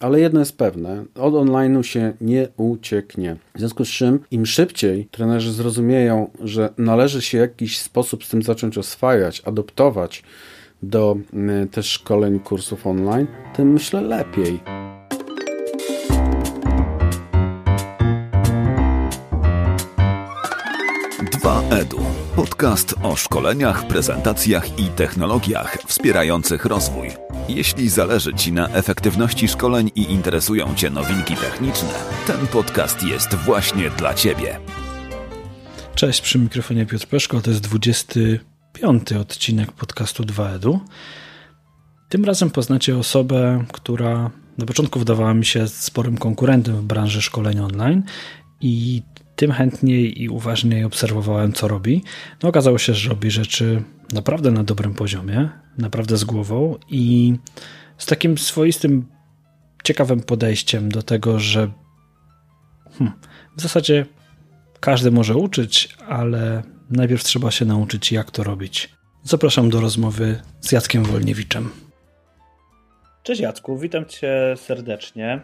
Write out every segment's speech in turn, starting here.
ale jedno jest pewne, od online'u się nie ucieknie. W związku z czym im szybciej trenerzy zrozumieją, że należy się w jakiś sposób z tym zacząć oswajać, adoptować do y, też szkoleń, kursów online, tym myślę lepiej. Podcast o szkoleniach, prezentacjach i technologiach wspierających rozwój. Jeśli zależy Ci na efektywności szkoleń i interesują Cię nowinki techniczne, ten podcast jest właśnie dla Ciebie. Cześć, przy mikrofonie Piotr Peszko, to jest 25 odcinek podcastu 2EDU. Tym razem poznacie osobę, która na początku wydawała mi się sporym konkurentem w branży szkoleń online i tym chętniej i uważniej obserwowałem, co robi. No, okazało się, że robi rzeczy naprawdę na dobrym poziomie, naprawdę z głową i z takim swoistym, ciekawym podejściem do tego, że hmm, w zasadzie każdy może uczyć, ale najpierw trzeba się nauczyć, jak to robić. Zapraszam do rozmowy z Jackiem Wolniewiczem. Cześć Jacku, witam cię serdecznie.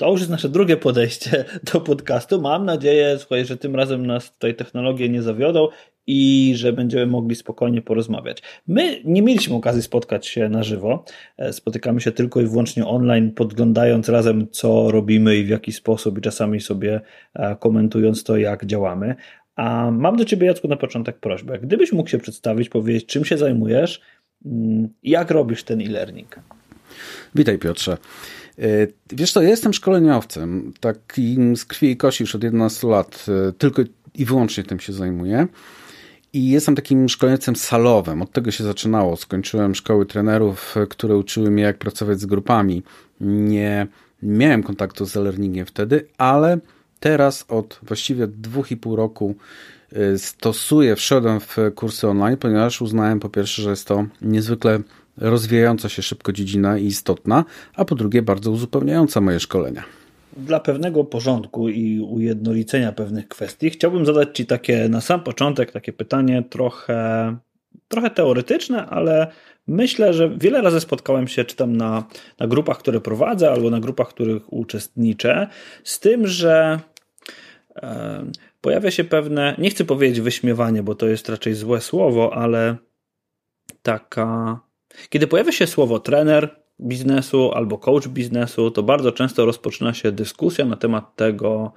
To już jest nasze drugie podejście do podcastu. Mam nadzieję, słuchaj, że tym razem nas tutaj technologie nie zawiodą i że będziemy mogli spokojnie porozmawiać. My nie mieliśmy okazji spotkać się na żywo. E, spotykamy się tylko i wyłącznie online, podglądając razem, co robimy i w jaki sposób, i czasami sobie e, komentując to, jak działamy. A mam do Ciebie, Jacku, na początek prośbę. Gdybyś mógł się przedstawić, powiedzieć, czym się zajmujesz, mm, jak robisz ten e-learning? Witaj, Piotrze. E, wiesz co, ja jestem szkoleniowcem, takim z krwi i kości już od 11 lat, e, tylko i wyłącznie tym się zajmuję. I jestem takim szkoleniowcem salowym. Od tego się zaczynało. Skończyłem szkoły trenerów, które uczyły mnie, jak pracować z grupami. Nie miałem kontaktu z e-learningiem wtedy, ale teraz od właściwie dwóch i pół roku e, stosuję, wszedłem w kursy online, ponieważ uznałem po pierwsze, że jest to niezwykle rozwijająca się szybko dziedzina i istotna, a po drugie bardzo uzupełniająca moje szkolenia. Dla pewnego porządku i ujednolicenia pewnych kwestii chciałbym zadać Ci takie na sam początek takie pytanie trochę, trochę teoretyczne, ale myślę, że wiele razy spotkałem się, czy tam na, na grupach, które prowadzę, albo na grupach, w których uczestniczę, z tym, że e, pojawia się pewne, nie chcę powiedzieć wyśmiewanie, bo to jest raczej złe słowo, ale taka kiedy pojawia się słowo trener biznesu albo coach biznesu, to bardzo często rozpoczyna się dyskusja na temat tego,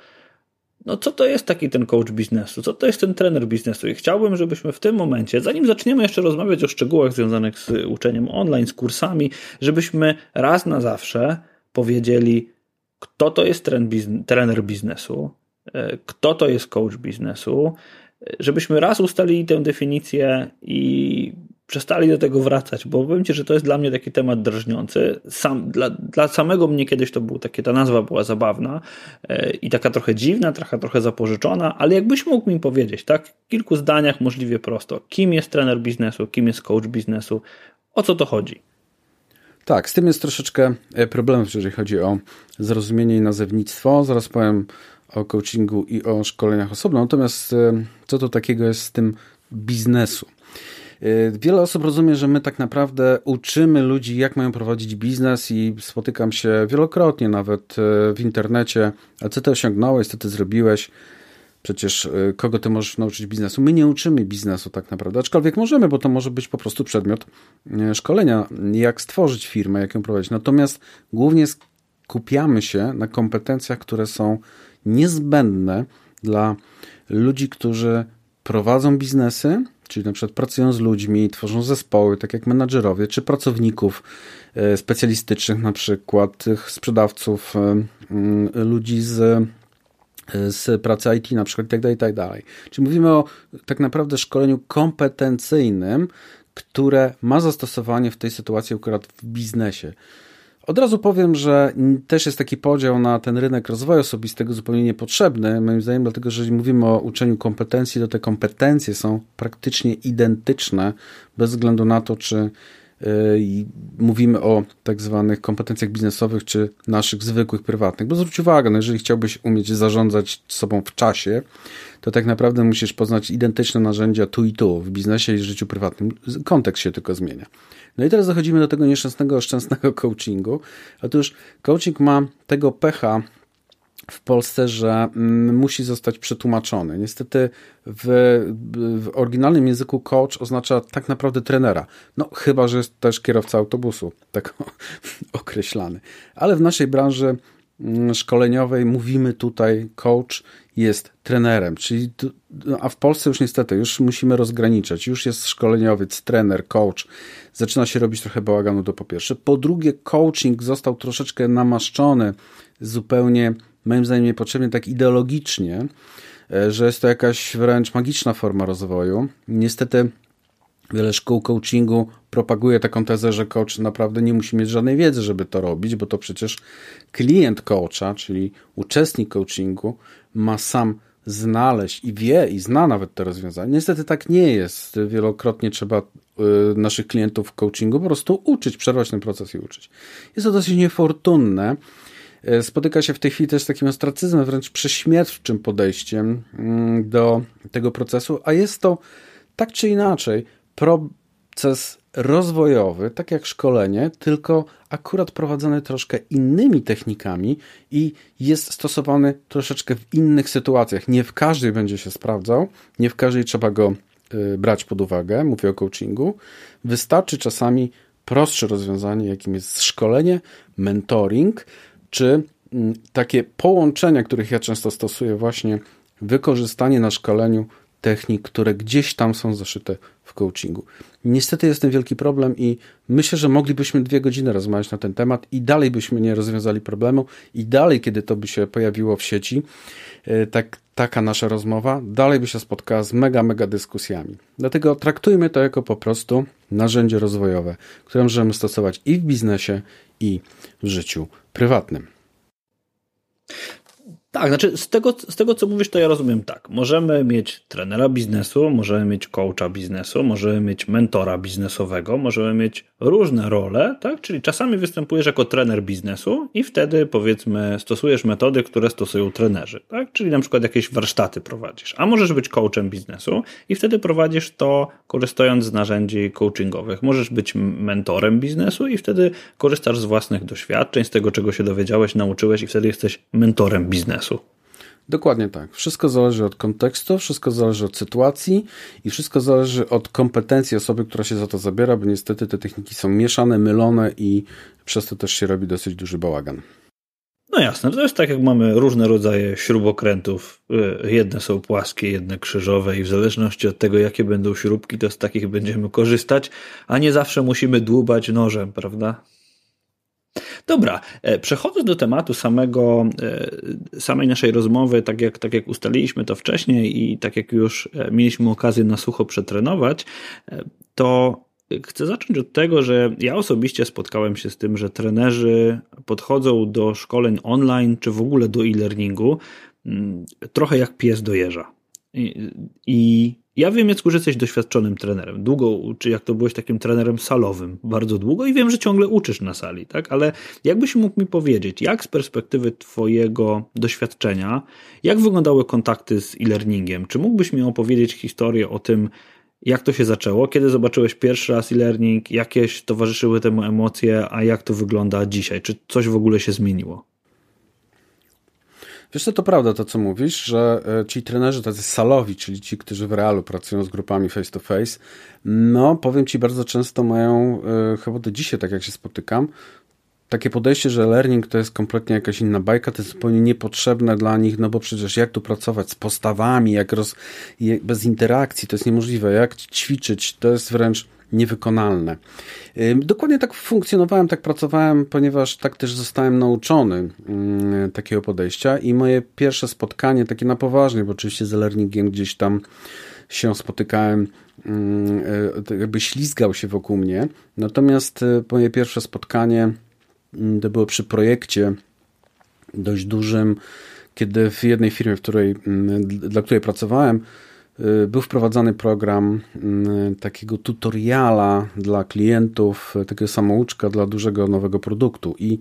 no co to jest taki ten coach biznesu, co to jest ten trener biznesu. I chciałbym, żebyśmy w tym momencie, zanim zaczniemy jeszcze rozmawiać o szczegółach związanych z uczeniem online, z kursami, żebyśmy raz na zawsze powiedzieli, kto to jest trener biznesu, e, kto to jest coach biznesu, e, żebyśmy raz ustalili tę definicję i przestali do tego wracać, bo powiem Ci, że to jest dla mnie taki temat drażniący. Sam, dla, dla samego mnie kiedyś to był takie, ta nazwa była zabawna e, i taka trochę dziwna, trochę, trochę zapożyczona, ale jakbyś mógł mi powiedzieć, tak, w kilku zdaniach możliwie prosto, kim jest trener biznesu, kim jest coach biznesu, o co to chodzi? Tak, z tym jest troszeczkę e, problemów, jeżeli chodzi o zrozumienie i nazewnictwo. Zaraz powiem o coachingu i o szkoleniach osobno. Natomiast e, co to takiego jest z tym biznesu? Y, wiele osób rozumie, że my tak naprawdę uczymy ludzi, jak mają prowadzić biznes, i spotykam się wielokrotnie nawet y, w internecie. A co ty osiągnąłeś, co ty zrobiłeś? Przecież y, kogo ty możesz nauczyć biznesu? My nie uczymy biznesu tak naprawdę, aczkolwiek możemy, bo to może być po prostu przedmiot szkolenia, jak stworzyć firmę, jak ją prowadzić. Natomiast głównie skupiamy się na kompetencjach, które są niezbędne dla ludzi, którzy prowadzą biznesy, czyli na przykład pracują z ludźmi, tworzą zespoły, tak jak menadżerowie, czy pracowników e, specjalistycznych, na przykład sprzedawców, e, mm, ludzi z e, z pracy IT na przykład i tak dalej, tak dalej. Czyli mówimy o tak naprawdę szkoleniu kompetencyjnym, które ma zastosowanie w tej sytuacji akurat w biznesie. Od razu powiem, że też jest taki podział na ten rynek rozwoju osobistego zupełnie niepotrzebny, moim zdaniem, dlatego że jeżeli mówimy o uczeniu kompetencji, to te kompetencje są praktycznie identyczne, bez względu na to, czy i mówimy o tak zwanych kompetencjach biznesowych czy naszych zwykłych, prywatnych. Bo zwróć uwagę, no jeżeli chciałbyś umieć zarządzać sobą w czasie, to tak naprawdę musisz poznać identyczne narzędzia tu i tu w biznesie i życiu prywatnym. Kontekst się tylko zmienia. No i teraz dochodzimy do tego nieszczęsnego, szczęsnego coachingu. Otóż coaching ma tego pecha, w Polsce, że mm, musi zostać przetłumaczony. Niestety w, w, oryginalnym języku coach oznacza tak naprawdę trenera. No chyba, że jest też kierowca autobusu, tak określany. Ale w naszej branży mm, szkoleniowej mówimy tutaj coach jest trenerem, czyli a w Polsce już niestety już musimy rozgraniczać. Już jest szkoleniowiec, trener, coach. Zaczyna się robić trochę bałaganu to po pierwsze. Po drugie coaching został troszeczkę namaszczony zupełnie moim zdaniem niepotrzebnie tak ideologicznie, e, że jest to jakaś wręcz magiczna forma rozwoju. Niestety wiele szkół coachingu propaguje taką tezę, że coach naprawdę nie musi mieć żadnej wiedzy, żeby to robić, bo to przecież klient coacha, czyli uczestnik coachingu, ma sam znaleźć i wie i zna nawet te rozwiązania. Niestety tak nie jest. Wielokrotnie trzeba y, naszych klientów coachingu po prostu uczyć, przerwać ten proces i uczyć. Jest to dosyć niefortunne, spotyka się w tej chwili też z takim ostracyzmem, wręcz prześmiewczym podejściem mm, do tego procesu, a jest to tak czy inaczej proces rozwojowy, tak jak szkolenie, tylko akurat prowadzony troszkę innymi technikami i jest stosowany troszeczkę w innych sytuacjach. Nie w każdej będzie się sprawdzał, nie w każdej trzeba go y, brać pod uwagę, mówię o coachingu. Wystarczy czasami prostsze rozwiązanie, jakim jest szkolenie, mentoring, czy mm, takie połączenia, których ja często stosuję, właśnie wykorzystanie na szkoleniu technik, które gdzieś tam są zaszyte w coachingu. Niestety jest ten wielki problem i myślę, że moglibyśmy dwie godziny rozmawiać na ten temat i dalej byśmy nie rozwiązali problemu i dalej, kiedy to by się pojawiło w sieci, e, tak, taka nasza rozmowa, dalej by się spotkała z mega, mega dyskusjami. Dlatego traktujmy to jako po prostu narzędzie rozwojowe, które możemy stosować i w biznesie, i w życiu prywatnym. Tak, znaczy z tego, z tego co mówisz, to ja rozumiem tak. Możemy mieć trenera biznesu, możemy mieć coacha biznesu, możemy mieć mentora biznesowego, możemy mieć różne role, tak? Czyli czasami występujesz jako trener biznesu i wtedy powiedzmy stosujesz metody, które stosują trenerzy, tak? Czyli na przykład jakieś warsztaty prowadzisz. A możesz być coachem biznesu i wtedy prowadzisz to korzystając z narzędzi coachingowych. Możesz być mentorem biznesu i wtedy korzystasz z własnych doświadczeń, z tego czego się dowiedziałeś, nauczyłeś i wtedy jesteś mentorem biznesu. Dokładnie tak. Wszystko zależy od kontekstu, wszystko zależy od sytuacji i wszystko zależy od kompetencji osoby, która się za to zabiera, bo niestety te techniki są mieszane, mylone i przez to też się robi dosyć duży bałagan. No jasne, to jest tak jak mamy różne rodzaje śrubokrętów. Y, jedne są płaskie, jedne krzyżowe i w zależności od tego, jakie będą śrubki, to z takich będziemy korzystać, a nie zawsze musimy dłubać nożem, prawda? Dobra, e, przechodząc do tematu samego, e, samej naszej rozmowy, tak jak, tak jak ustaliliśmy to wcześniej i tak jak już e, mieliśmy okazję na sucho przetrenować, to chcę zacząć od tego, że ja osobiście spotkałem się z tym, że trenerzy podchodzą do szkoleń online czy w ogóle do e-learningu mm, trochę jak pies do jeża. I, i ja wiem, Jacku, że jesteś doświadczonym trenerem. Długo, czy jak to byłeś takim trenerem salowym, bardzo długo i wiem, że ciągle uczysz na sali, tak? Ale jakbyś mógł mi powiedzieć, jak z perspektywy Twojego doświadczenia, jak wyglądały kontakty z e-learningiem? Czy mógłbyś mi opowiedzieć historię o tym, jak to się zaczęło? Kiedy zobaczyłeś pierwszy raz e-learning? Jakieś towarzyszyły temu emocje? A jak to wygląda dzisiaj? Czy coś w ogóle się zmieniło? Wiesz co, to prawda to, co mówisz, że e, ci trenerzy tacy salowi, czyli ci, którzy w realu pracują z grupami face to face, no powiem ci, bardzo często mają, e, chyba do dzisiaj, tak jak się spotykam, takie podejście, że learning to jest kompletnie jakaś inna bajka, to jest zupełnie niepotrzebne dla nich, no bo przecież jak tu pracować z postawami, jak roz, bez interakcji, to jest niemożliwe, jak ćwiczyć, to jest wręcz niewykonalne. Dokładnie tak funkcjonowałem, tak pracowałem, ponieważ tak też zostałem nauczony takiego podejścia i moje pierwsze spotkanie, takie na poważnie, bo oczywiście z learningiem gdzieś tam się spotykałem, e, jakby ślizgał się wokół mnie. Natomiast e, moje pierwsze spotkanie to było przy projekcie dość dużym, kiedy w jednej firmie, w której, dla której pracowałem, y, był wprowadzany program y, takiego tutoriala dla klientów, takiego samouczka dla dużego nowego produktu. I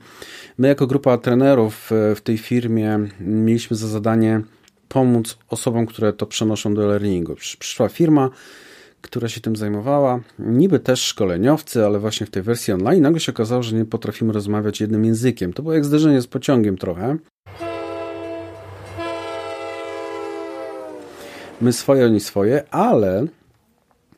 my, jako grupa trenerów w tej firmie, mieliśmy za zadanie pomóc osobom, które to przenoszą do learningu. Przyszła firma, która się tym zajmowała, niby też szkoleniowcy, ale właśnie w tej wersji online, nagle się okazało, że nie potrafimy rozmawiać jednym językiem. To było jak zderzenie z pociągiem trochę. My swoje, oni swoje, ale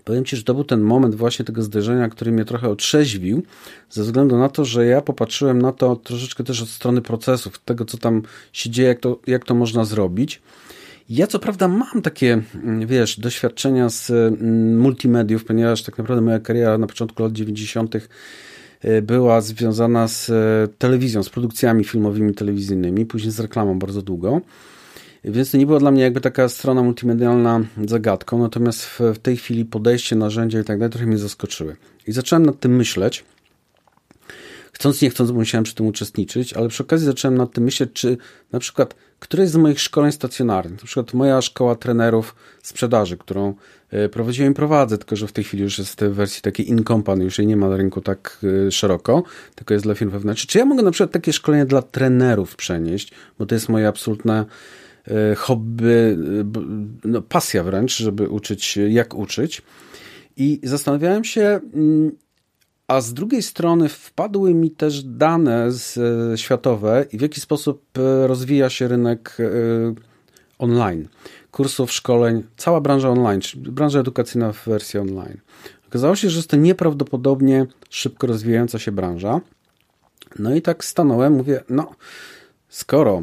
powiem Ci, że to był ten moment właśnie tego zderzenia, który mnie trochę otrzeźwił, ze względu na to, że ja popatrzyłem na to troszeczkę też od strony procesów, tego co tam się dzieje, jak to, jak to można zrobić. Ja co prawda mam takie, mm, wiesz, doświadczenia z mm, multimediów, ponieważ tak naprawdę moja kariera na początku lat 90. Y, była związana z e, telewizją, z produkcjami filmowymi, telewizyjnymi, później z reklamą bardzo długo. Więc to nie była dla mnie jakby taka strona multimedialna zagadką, natomiast w, w tej chwili podejście, narzędzia i tak dalej trochę mnie zaskoczyły. I zacząłem nad tym myśleć. Chcąc, nie chcąc, musiałem przy tym uczestniczyć, ale przy okazji zacząłem nad tym myśleć, czy na przykład któreś z moich szkoleń stacjonarnych, na przykład moja szkoła trenerów sprzedaży, którą e, prowadziłem i prowadzę, tylko że w tej chwili już jest w wersji takiej in-company, już jej nie ma na rynku tak e, szeroko, tylko jest dla firm wewnętrznych. Czy ja mogę na przykład takie szkolenie dla trenerów przenieść, bo to jest moje absolutne hobby, no, pasja wręcz, żeby uczyć, jak uczyć. I zastanawiałem się, mm, a z drugiej strony wpadły mi też dane z, e, światowe i w jaki sposób e, rozwija się rynek e, online. Kursów, szkoleń, cała branża online, czyli branża edukacyjna w wersji online. Okazało się, że jest to nieprawdopodobnie szybko rozwijająca się branża. No i tak stanąłem, mówię, no skoro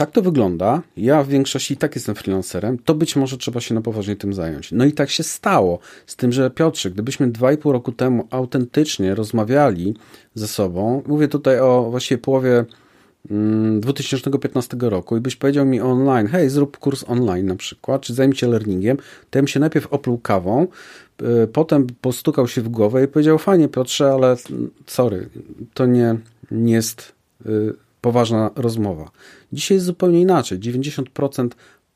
tak to wygląda. Ja w większości i tak jestem freelancerem, to być może trzeba się na poważnie tym zająć. No i tak się stało. Z tym, że Piotrze, gdybyśmy dwa i pół roku temu autentycznie rozmawiali ze sobą, mówię tutaj o właściwie połowie 2015 mm, roku i byś powiedział mi online, hej, zrób kurs online na przykład, czy zajmij się learningiem, to ja bym się najpierw opluł kawą, y, potem postukał się w głowę i powiedział, fajnie Piotrze, ale sorry, to nie, nie jest y, poważna rozmowa. Dzisiaj jest zupełnie inaczej. 90%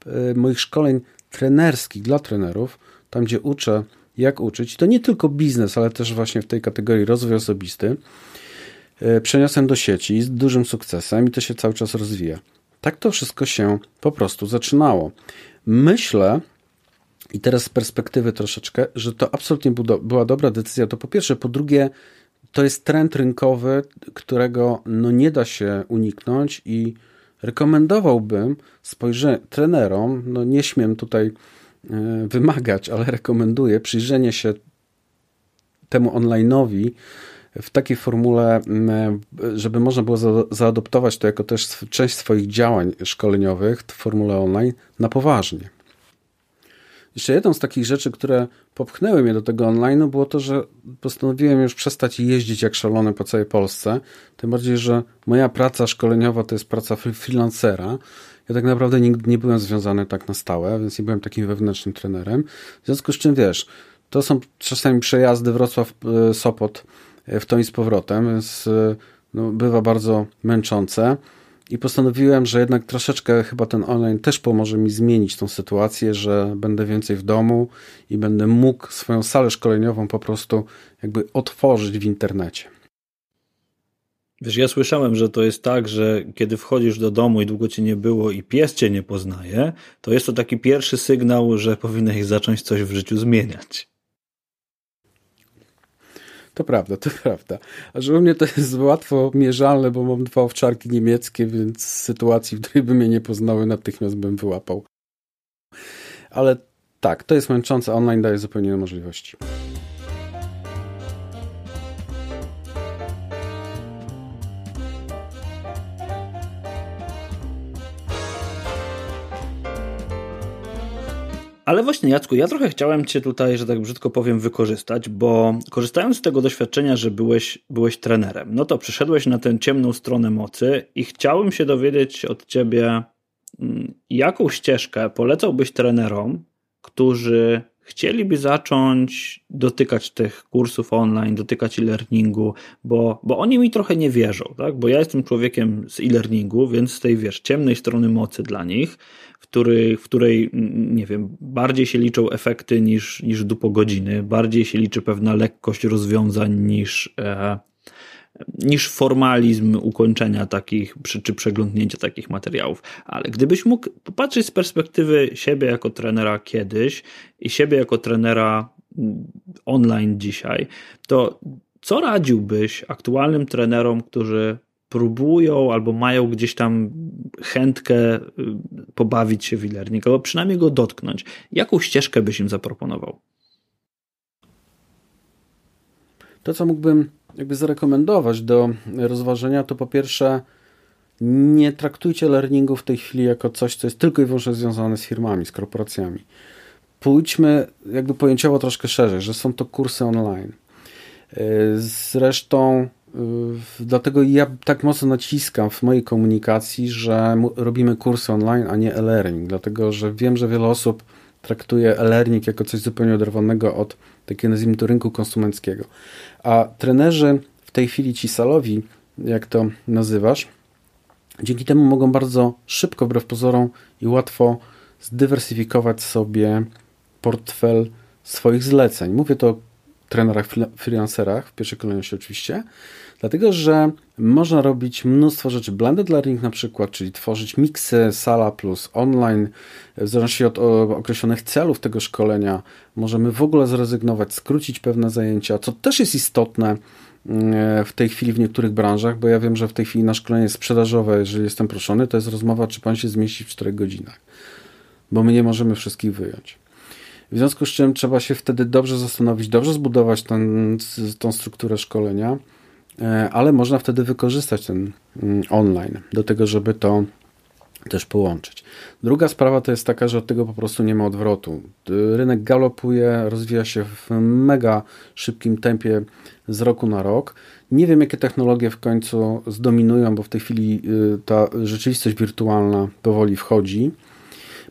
e, moich szkoleń trenerskich dla trenerów, tam gdzie uczę, jak uczyć, to nie tylko biznes, ale też właśnie w tej kategorii rozwój osobisty, e, przeniosłem do sieci z dużym sukcesem i to się cały czas rozwija. Tak to wszystko się po prostu zaczynało. Myślę, i teraz z perspektywy troszeczkę, że to absolutnie była dobra decyzja. To po pierwsze, po drugie, to jest trend rynkowy, którego no nie da się uniknąć i rekomendowałbym spojrzenie trenerom, no nie śmiem tutaj e, wymagać, ale rekomenduję przyjrzenie się temu online'owi w takiej formule, żeby można było zaadoptować to jako też część swoich działań szkoleniowych formule online na poważnie. Jeszcze jedną z takich rzeczy, które popchnęły mnie do tego online, było to, że postanowiłem już przestać jeździć jak szalony po całej Polsce. Tym bardziej, że moja praca szkoleniowa to jest praca freelancera. Ja tak naprawdę nigdy nie byłem związany tak na stałe, więc nie byłem takim wewnętrznym trenerem. W związku z czym wiesz, to są czasami przejazdy Wrocław-Sopot e, w to i z powrotem, więc e, no, bywa bardzo męczące. I postanowiłem, że jednak troszeczkę chyba ten online też pomoże mi zmienić tą sytuację, że będę więcej w domu i będę mógł swoją salę szkoleniową po prostu jakby otworzyć w internecie. Wiesz, ja słyszałem, że to jest tak, że kiedy wchodzisz do domu i długo cię nie było i pies cię nie poznaje, to jest to taki pierwszy sygnał, że powinieneś zacząć coś w życiu zmieniać. To prawda, to prawda. A że u mnie to jest łatwo mierzalne, bo mam dwa owczarki niemieckie, więc z sytuacji, w której by mnie nie poznały, natychmiast bym wyłapał. Ale tak, to jest męczące. Online daje zupełnie inne możliwości. Ale właśnie, Jacku, ja trochę chciałem Cię tutaj, że tak brzydko powiem, wykorzystać, bo korzystając z tego doświadczenia, że byłeś, byłeś trenerem, no to przyszedłeś na tę ciemną stronę mocy i chciałem się dowiedzieć od Ciebie, mm, jaką ścieżkę polecałbyś trenerom, którzy chcieliby zacząć dotykać tych kursów online, dotykać e-learningu, bo, bo oni mi trochę nie wierzą, tak? bo ja jestem człowiekiem z e-learningu, więc z tej, wiesz, ciemnej strony mocy dla nich, w której, w której, nie wiem, bardziej się liczą efekty niż, niż dupo godziny, bardziej się liczy pewna lekkość rozwiązań niż, e, niż formalizm ukończenia takich, czy przeglądnięcia takich materiałów. Ale gdybyś mógł popatrzeć z perspektywy siebie jako trenera kiedyś i siebie jako trenera mm, online dzisiaj, to co radziłbyś aktualnym trenerom, którzy próbują albo mają gdzieś tam chętkę y, pobawić się w e-learning, albo przynajmniej go dotknąć? Jaką ścieżkę byś im zaproponował? To, co mógłbym jakby zarekomendować do rozważenia, to po pierwsze nie traktujcie learningu w tej chwili jako coś, co jest tylko i wyłącznie związane z firmami, z korporacjami. Pójdźmy jakby pojęciowo troszkę szerzej, że są to kursy online. Zresztą dlatego ja tak mocno naciskam w mojej komunikacji, że robimy kursy online, a nie e-learning, dlatego że wiem, że wiele osób traktuje e-learning jako coś zupełnie oderwanego od takiego nazwijmy to rynku konsumenckiego. A trenerzy w tej chwili ci salowi, jak to nazywasz, dzięki temu mogą bardzo szybko, wbrew pozorom i łatwo zdywersyfikować sobie portfel swoich zleceń. Mówię to trenerach, freelancerach, w pierwszej kolejności oczywiście, Dlatego, że można robić mnóstwo rzeczy. Blended learning na przykład, czyli tworzyć miksy sala plus online, w zależności od określonych celów tego szkolenia. Możemy w ogóle zrezygnować, skrócić pewne zajęcia, co też jest istotne mm, w tej chwili w niektórych branżach, bo ja wiem, że w tej chwili na szkolenie sprzedażowe, jeżeli jestem proszony, to jest rozmowa, czy pan się zmieści w 4 godzinach, bo my nie możemy wszystkich wyjąć. W związku z czym trzeba się wtedy dobrze zastanowić, dobrze zbudować ten, tą strukturę szkolenia, E, ale można wtedy wykorzystać ten mm, online do tego, żeby to też połączyć. Druga sprawa to jest taka, że od tego po prostu nie ma odwrotu. Rynek galopuje, rozwija się w mega szybkim tempie z roku na rok. Nie wiem, jakie technologie w końcu zdominują, bo w tej chwili y, ta rzeczywistość wirtualna powoli wchodzi.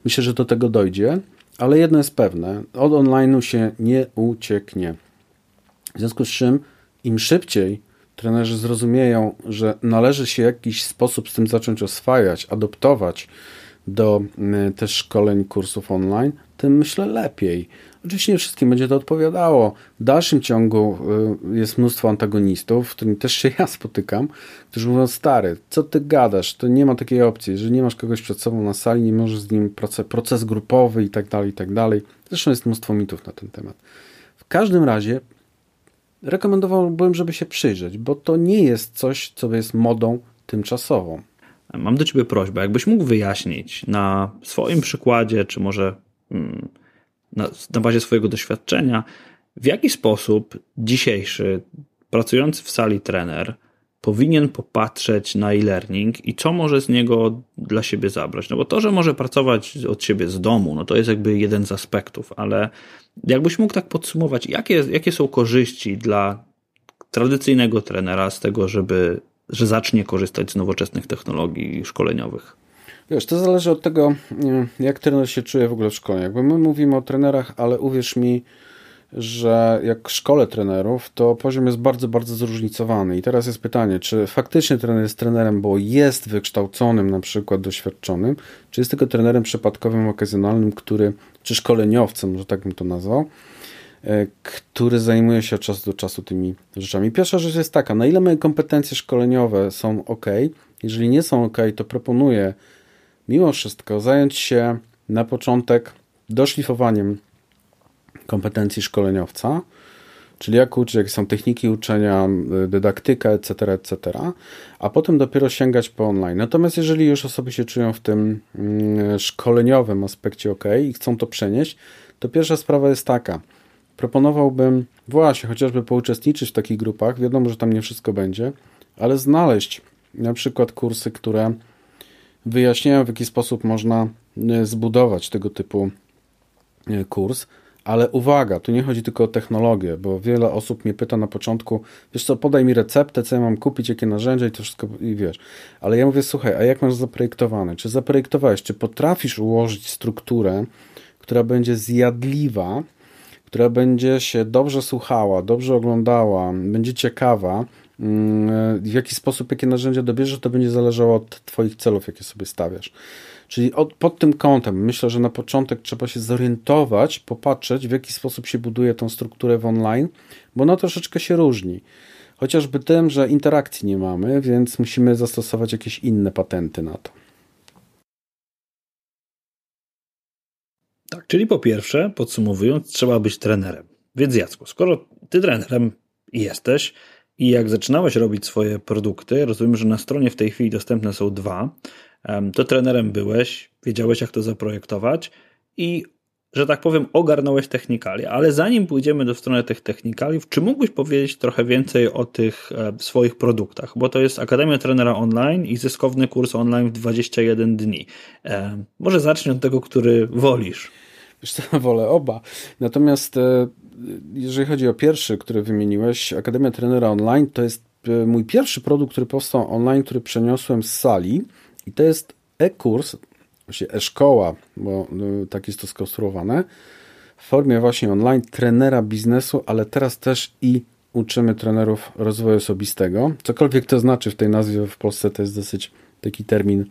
Myślę, że do tego dojdzie, ale jedno jest pewne: od online'u się nie ucieknie. W związku z czym im szybciej trenerzy zrozumieją, że należy się w jakiś sposób z tym zacząć oswajać, adoptować do mm, też szkoleń, kursów online, tym myślę lepiej. Oczywiście nie wszystkim będzie to odpowiadało. W dalszym ciągu y, jest mnóstwo antagonistów, w którym też się ja spotykam, którzy mówią, stary, co ty gadasz? To nie ma takiej opcji. Jeżeli nie masz kogoś przed sobą na sali, nie możesz z nim proces, proces grupowy i tak dalej, i tak dalej. Zresztą jest mnóstwo mitów na ten temat. W każdym razie rekomendowałbym, żeby się przyjrzeć, bo to nie jest coś, co jest modą tymczasową. Mam do Ciebie prośbę, jakbyś mógł wyjaśnić na swoim przykładzie, czy może na, na bazie swojego doświadczenia, w jaki sposób dzisiejszy pracujący w sali trener powinien popatrzeć na e-learning i co może z niego dla siebie zabrać. No bo to, że może pracować od siebie z domu, no to jest jakby jeden z aspektów, ale jakbyś mógł tak podsumować, jakie, jakie są korzyści dla tradycyjnego trenera z tego, żeby, że zacznie korzystać z nowoczesnych technologii szkoleniowych? Wiesz, to zależy od tego, jak trener się czuje w ogóle w szkole. Jakby my mówimy o trenerach, ale uwierz mi, że jak szkole trenerów, to poziom jest bardzo, bardzo zróżnicowany. I teraz jest pytanie, czy faktycznie trener jest trenerem, bo jest wykształconym, na przykład doświadczonym, czy jest tylko trenerem przypadkowym, okazjonalnym, który, czy szkoleniowcem, że tak bym to nazwał, e, który zajmuje się od czasu do czasu tymi rzeczami. Pierwsza rzecz jest taka, na ile moje kompetencje szkoleniowe są ok, jeżeli nie są ok, to proponuję mimo wszystko zająć się na początek doszlifowaniem kompetencji szkoleniowca, czyli jak uczyć, jakie są techniki uczenia, dydaktyka, etc., etc., a potem dopiero sięgać po online. Natomiast jeżeli już osoby się czują w tym mm, szkoleniowym aspekcie ok i chcą to przenieść, to pierwsza sprawa jest taka. Proponowałbym właśnie chociażby pouczestniczyć w takich grupach. Wiadomo, że tam nie wszystko będzie, ale znaleźć na przykład kursy, które wyjaśniają, w jaki sposób można e, zbudować tego typu e, kurs, ale uwaga, tu nie chodzi tylko o technologię, bo wiele osób mnie pyta na początku, wiesz co, podaj mi receptę, co ja mam kupić, jakie narzędzia i to wszystko, i wiesz. Ale ja mówię, słuchaj, a jak masz zaprojektowane? Czy zaprojektowałeś, czy potrafisz ułożyć strukturę, która będzie zjadliwa która będzie się dobrze słuchała, dobrze oglądała, będzie ciekawa, w jaki sposób, jakie narzędzia dobierzesz, to będzie zależało od Twoich celów, jakie sobie stawiasz. Czyli od, pod tym kątem myślę, że na początek trzeba się zorientować, popatrzeć, w jaki sposób się buduje tą strukturę w online, bo ona troszeczkę się różni. Chociażby tym, że interakcji nie mamy, więc musimy zastosować jakieś inne patenty na to. Tak, czyli po pierwsze, podsumowując, trzeba być trenerem. Więc Jacku, skoro ty trenerem jesteś i jak zaczynałeś robić swoje produkty, rozumiem, że na stronie w tej chwili dostępne są dwa, to trenerem byłeś, wiedziałeś jak to zaprojektować i że tak powiem, ogarnąłeś technikali, ale zanim pójdziemy do strony tych technikaliów, czy mógłbyś powiedzieć trochę więcej o tych swoich produktach? Bo to jest Akademia Trenera Online i zyskowny kurs online w 21 dni. Może zacznij od tego, który wolisz. Wiesz co, wolę oba. Natomiast e, jeżeli chodzi o pierwszy, który wymieniłeś, Akademia Trenera Online, to jest mój pierwszy produkt, który powstał online, który przeniosłem z sali i to jest e-kurs, właśnie e-szkoła, bo no, tak jest to skonstruowane, w formie właśnie online trenera biznesu, ale teraz też i uczymy trenerów rozwoju osobistego. Cokolwiek to znaczy w tej nazwie w Polsce, to jest dosyć taki termin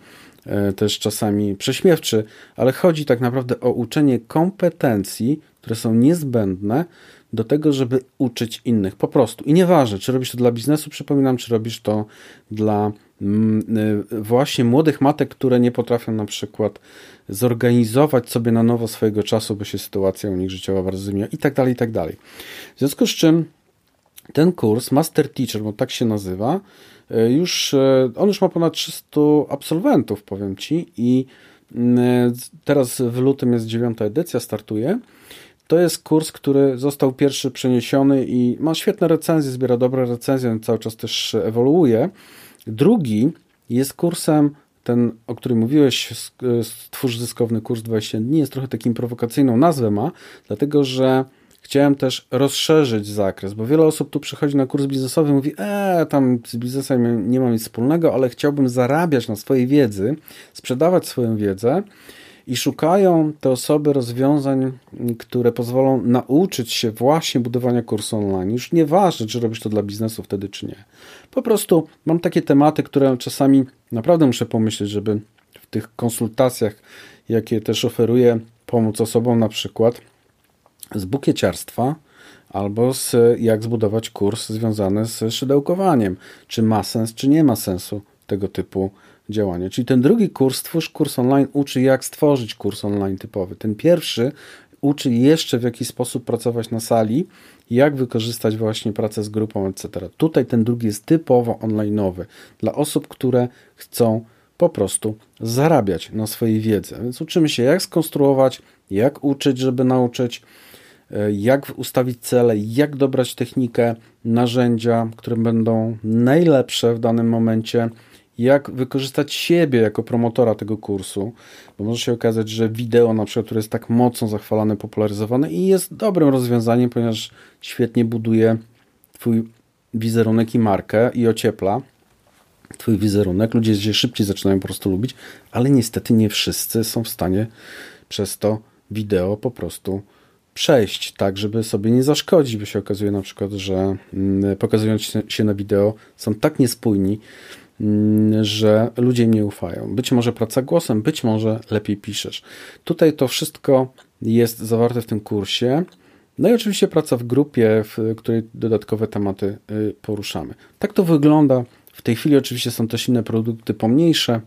e, też czasami prześmiewczy, ale chodzi tak naprawdę o uczenie kompetencji, które są niezbędne do tego, żeby uczyć innych. Po prostu. I nieważne, czy robisz to dla biznesu, przypominam, czy robisz to dla mm, y, właśnie młodych matek, które nie potrafią na przykład zorganizować sobie na nowo swojego czasu, bo się sytuacja u nich życiowa bardzo zmienia i tak dalej, i tak dalej. W związku z czym ten kurs Master Teacher, bo tak się nazywa, y, już, y, on już ma ponad 300 absolwentów, powiem Ci i teraz w lutym jest dziewiąta edycja, startuje to jest kurs, który został pierwszy przeniesiony i ma świetne recenzje, zbiera dobre recenzje, cały czas też ewoluuje. Drugi jest kursem, ten, o którym mówiłeś, Stwórz zyskowny kurs 20 dni, jest trochę takim prowokacyjną nazwę ma, dlatego że chciałem też rozszerzyć zakres, bo wiele osób tu przychodzi na kurs biznesowy i mówi, e, tam z biznesem nie mam nic wspólnego, ale chciałbym zarabiać na swojej wiedzy, sprzedawać swoją wiedzę i szukają te osoby rozwiązań, które pozwolą nauczyć się właśnie budowania kursu online. Już nieważne, czy robisz to dla biznesu wtedy, czy nie. Po prostu mam takie tematy, które czasami naprawdę muszę pomyśleć, żeby w tych konsultacjach, jakie też oferuję, pomóc osobom na przykład z bukieciarstwa, albo z jak zbudować kurs związany z szydełkowaniem. Czy ma sens, czy nie ma sensu tego typu działanie. Czyli ten drugi kurs, Stwórz kurs online, uczy jak stworzyć kurs online typowy. Ten pierwszy uczy jeszcze w jaki sposób pracować na sali, jak wykorzystać właśnie pracę z grupą, etc. Tutaj ten drugi jest typowo onlineowy dla osób, które chcą po prostu zarabiać na swojej wiedzy. Więc uczymy się, jak skonstruować, jak uczyć, żeby nauczyć, e, jak ustawić cele, jak dobrać technikę, narzędzia, które będą najlepsze w danym momencie jak wykorzystać siebie jako promotora tego kursu, bo może się okazać, że wideo na przykład, które jest tak mocno zachwalane, popularyzowane i jest dobrym rozwiązaniem, ponieważ świetnie buduje twój wizerunek i markę i ociepla twój wizerunek, ludzie się szybciej zaczynają po prostu lubić, ale niestety nie wszyscy są w stanie przez to wideo po prostu przejść tak, żeby sobie nie zaszkodzić, bo się okazuje na przykład, że mm, pokazując się na wideo są tak niespójni, że ludzie im nie ufają. Być może praca głosem, być może lepiej piszesz. Tutaj to wszystko jest zawarte w tym kursie. No i oczywiście praca w grupie, w której dodatkowe tematy y, poruszamy. Tak to wygląda. W tej chwili oczywiście są też inne produkty pomniejsze,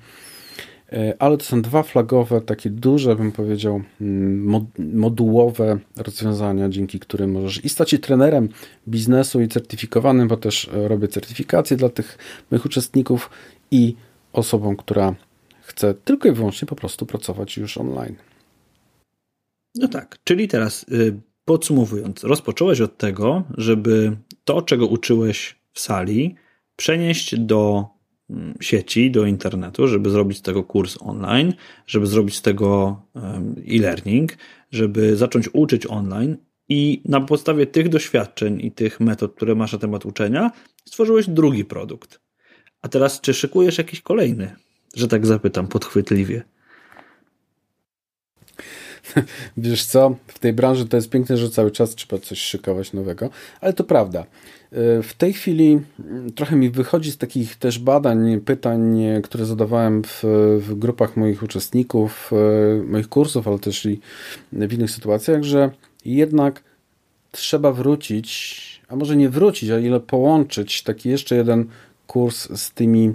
ale to są dwa flagowe, takie duże, bym powiedział, mm, modułowe rozwiązania, dzięki którym możesz i stać się trenerem biznesu i certyfikowanym, bo też e, robię certyfikację dla tych moich uczestników i osobą, która chce tylko i wyłącznie po prostu pracować już online. No tak, czyli teraz y, podsumowując, rozpocząłeś od tego, żeby to, czego uczyłeś w sali, przenieść do sieci, do internetu, żeby zrobić z tego kurs online, żeby zrobić z tego e-learning, żeby zacząć uczyć online i na podstawie tych doświadczeń i tych metod, które masz na temat uczenia, stworzyłeś drugi produkt. A teraz, czy szykujesz jakiś kolejny? Że tak zapytam podchwytliwie. wiesz co, w tej branży to jest piękne, że cały czas trzeba coś szykować nowego, ale to prawda. E, w tej chwili mm, trochę mi wychodzi z takich też badań, pytań, które zadawałem w, w grupach moich uczestników, e, moich kursów, ale też i w innych sytuacjach, że jednak trzeba wrócić, a może nie wrócić, a ile połączyć taki jeszcze jeden kurs z tymi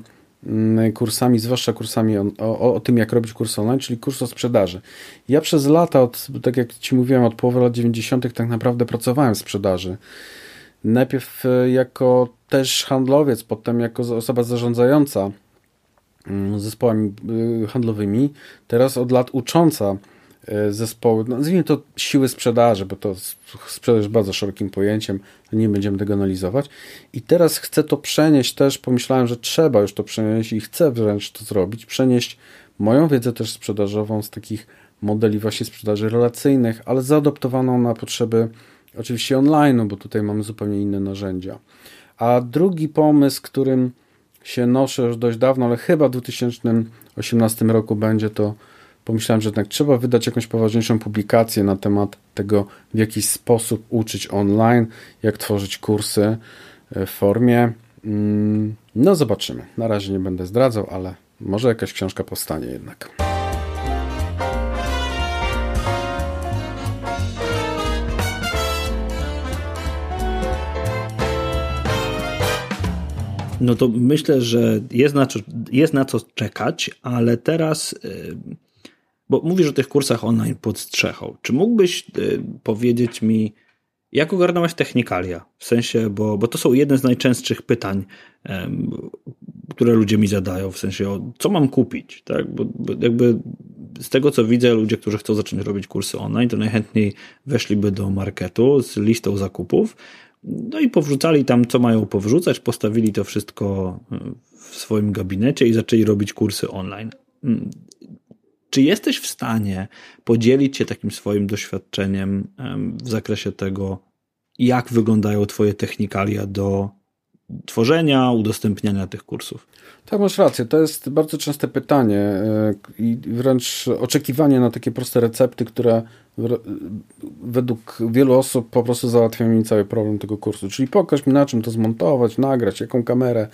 mm, kursami, zwłaszcza kursami o, o, o, tym, jak robić kurs online, czyli kurs o sprzedaży. Ja przez lata, od, tak jak Ci mówiłem, od połowy lat 90., tak naprawdę pracowałem w sprzedaży. Najpierw e, jako też handlowiec, potem jako osoba zarządzająca mm, zespołami e, handlowymi, teraz od lat ucząca E, zespoły, no, nazwijmy to siły sprzedaży, bo to sprzedaż bardzo szerokim pojęciem, nie będziemy tego analizować. I teraz chcę to przenieść też, pomyślałem, że trzeba już to przenieść i chcę wręcz to zrobić, przenieść moją wiedzę też sprzedażową z takich modeli właśnie sprzedaży relacyjnych, ale zaadoptowaną na potrzeby oczywiście online, bo tutaj mamy zupełnie inne narzędzia. A drugi pomysł, którym się noszę już dość dawno, ale chyba w 2018 roku będzie to pomyślałem, że jednak trzeba wydać jakąś poważniejszą publikację na temat tego, w jaki sposób uczyć online, jak tworzyć kursy e, w formie. Mm, no, zobaczymy. Na razie nie będę zdradzał, ale może jakaś książka powstanie jednak. No to myślę, że jest na, jest na co czekać, ale teraz. Yy bo mówisz o tych kursach online pod strzechą. Czy mógłbyś y, powiedzieć mi, jak ogarnąłeś technikalia? W sensie, bo, bo to są jedne z najczęstszych pytań, które ludzie mi zadają, w sensie, co mam kupić? Tak? Bo, bo jakby z tego, co widzę, ludzie, którzy chcą zacząć robić kursy online, to najchętniej weszliby do marketu z listą zakupów, no i powrzucali tam, co mają powrzucać, postawili to wszystko w swoim gabinecie i zaczęli robić kursy online. Czy jesteś w stanie podzielić się takim swoim doświadczeniem w zakresie tego, jak wyglądają Twoje technikalia do tworzenia, udostępniania tych kursów? Tak, masz rację. To jest bardzo częste pytanie e, i wręcz oczekiwanie na takie proste recepty, które według wielu osób po prostu załatwiają mi cały problem tego kursu. Czyli pokaż mi na czym to zmontować, nagrać, jaką kamerę,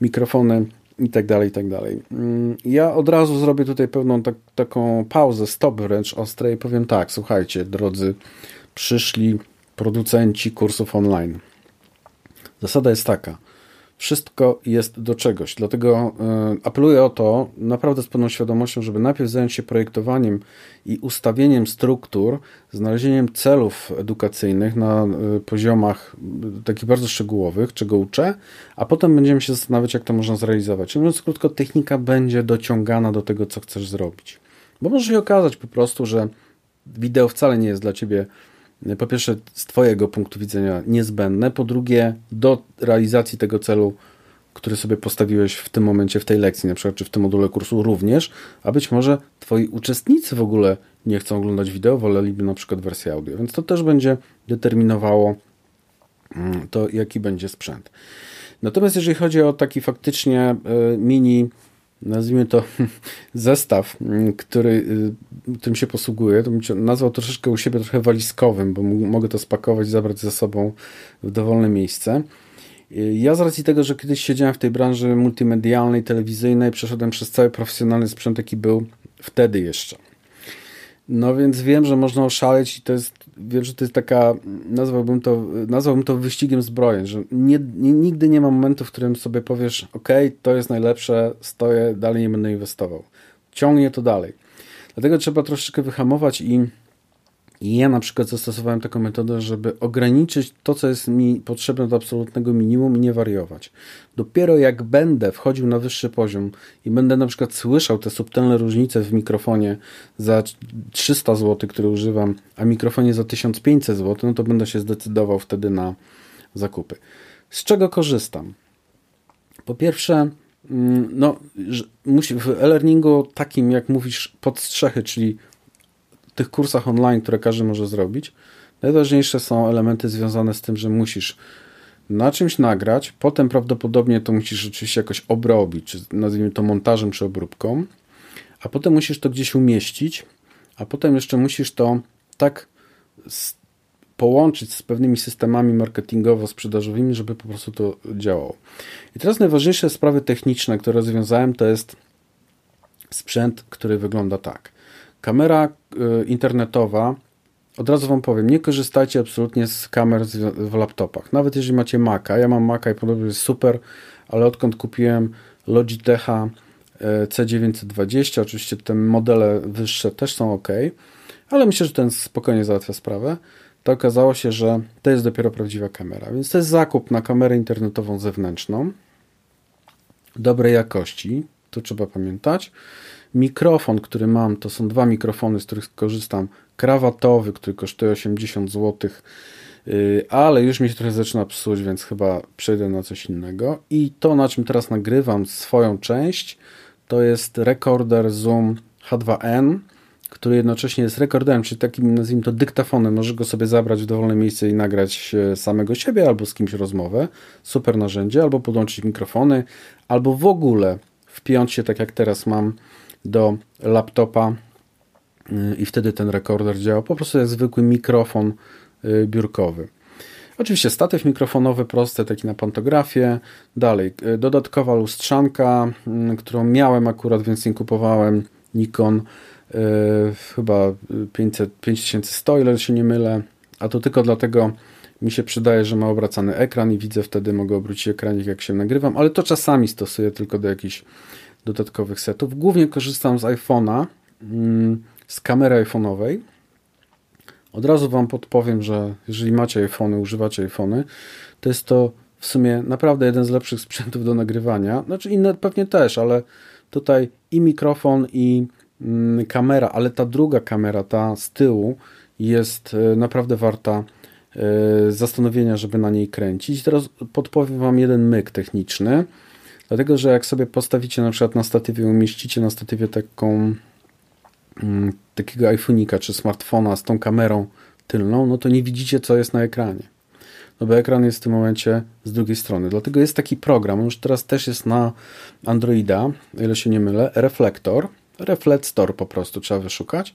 mikrofony i tak dalej, i tak dalej. Mm, ja od razu zrobię tutaj pewną tak, taką pauzę, stop wręcz ostre i powiem tak, słuchajcie, drodzy przyszli producenci kursów online. Zasada jest taka – wszystko jest do czegoś. Dlatego e, apeluję o to naprawdę z pełną świadomością, żeby najpierw zająć się projektowaniem i ustawieniem struktur, znalezieniem celów edukacyjnych na e, poziomach takich bardzo szczegółowych, czego uczę, a potem będziemy się zastanawiać, jak to można zrealizować. Mówiąc krótko, technika będzie dociągana do tego, co chcesz zrobić. Bo może się okazać po prostu, że wideo wcale nie jest dla ciebie po pierwsze z Twojego punktu widzenia niezbędne, po drugie do realizacji tego celu, który sobie postawiłeś w tym momencie, w tej lekcji, na przykład, czy w tym module kursu również, a być może Twoi uczestnicy w ogóle nie chcą oglądać wideo, woleliby na przykład wersję audio, więc to też będzie determinowało mm, to, jaki będzie sprzęt. Natomiast jeżeli chodzi o taki faktycznie e, mini nazwijmy to zestaw, mm, który, y, którym się posługuję, to bym nazwał troszeczkę u siebie trochę walizkowym, bo mogę to spakować, zabrać ze sobą w dowolne miejsce. Y, ja z racji tego, że kiedyś siedziałem w tej branży multimedialnej, telewizyjnej, przeszedłem przez cały profesjonalny sprzęt, jaki był wtedy jeszcze. No więc wiem, że można oszaleć i to jest, wiem, że to jest taka, nazwałbym to, nazwałbym to wyścigiem zbrojeń, że nie, nie, nigdy nie ma momentu, w którym sobie powiesz, ok, to jest najlepsze, stoję, dalej nie będę inwestował. Ciągnie to dalej. Dlatego trzeba troszeczkę wyhamować i i ja na przykład zastosowałem taką metodę, żeby ograniczyć to, co jest mi potrzebne do absolutnego minimum i nie wariować. Dopiero jak będę wchodził na wyższy poziom i będę na przykład słyszał te subtelne różnice w mikrofonie za 300 zł, który używam, a mikrofonie za 1500 zł, no to będę się zdecydował wtedy na zakupy. Z czego korzystam? Po pierwsze, mm, no, w e-learningu takim, jak mówisz, podstrzechy, czyli tych kursach online, które każdy może zrobić, najważniejsze są elementy związane z tym, że musisz na czymś nagrać, potem prawdopodobnie to musisz oczywiście jakoś obrobić, czy nazwijmy to montażem czy obróbką, a potem musisz to gdzieś umieścić, a potem jeszcze musisz to tak połączyć z pewnymi systemami marketingowo-sprzedażowymi, żeby po prostu to działało. I teraz najważniejsze sprawy techniczne, które rozwiązałem, to jest sprzęt, który wygląda tak. Kamera y, internetowa, od razu Wam powiem, nie korzystajcie absolutnie z kamer w laptopach. Nawet jeżeli macie Maca, ja mam Maca i podobnie jest super, ale odkąd kupiłem Logitecha y, C920, oczywiście te modele wyższe też są ok, ale myślę, że ten spokojnie załatwia sprawę to okazało się, że to jest dopiero prawdziwa kamera. Więc to jest zakup na kamerę internetową zewnętrzną dobrej jakości, to trzeba pamiętać. Mikrofon, który mam, to są dwa mikrofony, z których korzystam. Krawatowy, który kosztuje 80 zł, y, ale już mi się trochę zaczyna psuć, więc chyba przejdę na coś innego. I to, na czym teraz nagrywam swoją część, to jest rekorder Zoom H2n który jednocześnie jest rekorderem, czyli takim, nazwijmy to, dyktafonem. Możesz go sobie zabrać w dowolne miejsce i nagrać e, samego siebie albo z kimś rozmowę. Super narzędzie, albo podłączyć mikrofony, albo w ogóle wpiąć się, tak jak teraz mam, do laptopa e, i wtedy ten rekorder działa. Po prostu jak zwykły mikrofon e, biurkowy. Oczywiście statyw mikrofonowy prosty, taki na pantografię. Dalej, dodatkowa lustrzanka, którą miałem akurat, więc nie kupowałem Nikon E, chyba 500, 5100, ile się nie mylę, a to tylko dlatego mi się przydaje, że ma obracany ekran i widzę wtedy, mogę obrócić ekranik jak się nagrywam, ale to czasami stosuję tylko do jakichś dodatkowych setów. Głównie korzystam z iPhone'a, mm, z kamery iPhone'owej. Od razu Wam podpowiem, że jeżeli macie iPhony, używacie iPhony, to jest to w sumie naprawdę jeden z lepszych sprzętów do nagrywania. Znaczy inne pewnie też, ale tutaj i mikrofon, i Mm, kamera, ale ta druga kamera, ta z tyłu, jest e, naprawdę warta e, zastanowienia, żeby na niej kręcić. Teraz podpowiem Wam jeden myk techniczny, dlatego że jak sobie postawicie na przykład na statywie, umieścicie na statywie taką mm, takiego iPhone'ika czy smartfona z tą kamerą tylną, no to nie widzicie, co jest na ekranie. No bo ekran jest w tym momencie z drugiej strony. Dlatego jest taki program, on już teraz też jest na Androida, ile się nie mylę, Reflektor. Reflect Store po prostu trzeba wyszukać.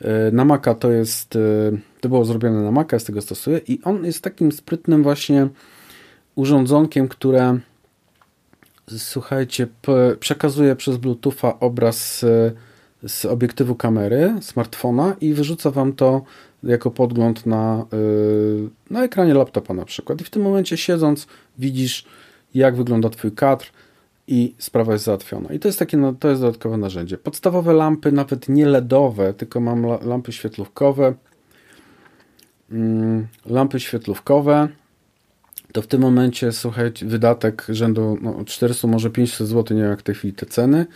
E, na Maca to jest, e, to było zrobione na Maca, z tego stosuję i on jest takim sprytnym właśnie urządzonkiem, które słuchajcie, przekazuje przez Bluetootha obraz z, z obiektywu kamery smartfona i wyrzuca wam to jako podgląd na, e, na ekranie laptopa na przykład. I w tym momencie siedząc widzisz jak wygląda twój kadr, i sprawa jest załatwiona. I to jest takie, to jest dodatkowe narzędzie. Podstawowe lampy, nawet nie LEDowe, tylko mam lampy świetlówkowe. Mm, lampy świetlówkowe to w tym momencie, słuchajcie, wydatek rzędu no, 400, może 500 zł, nie jak w tej chwili te ceny.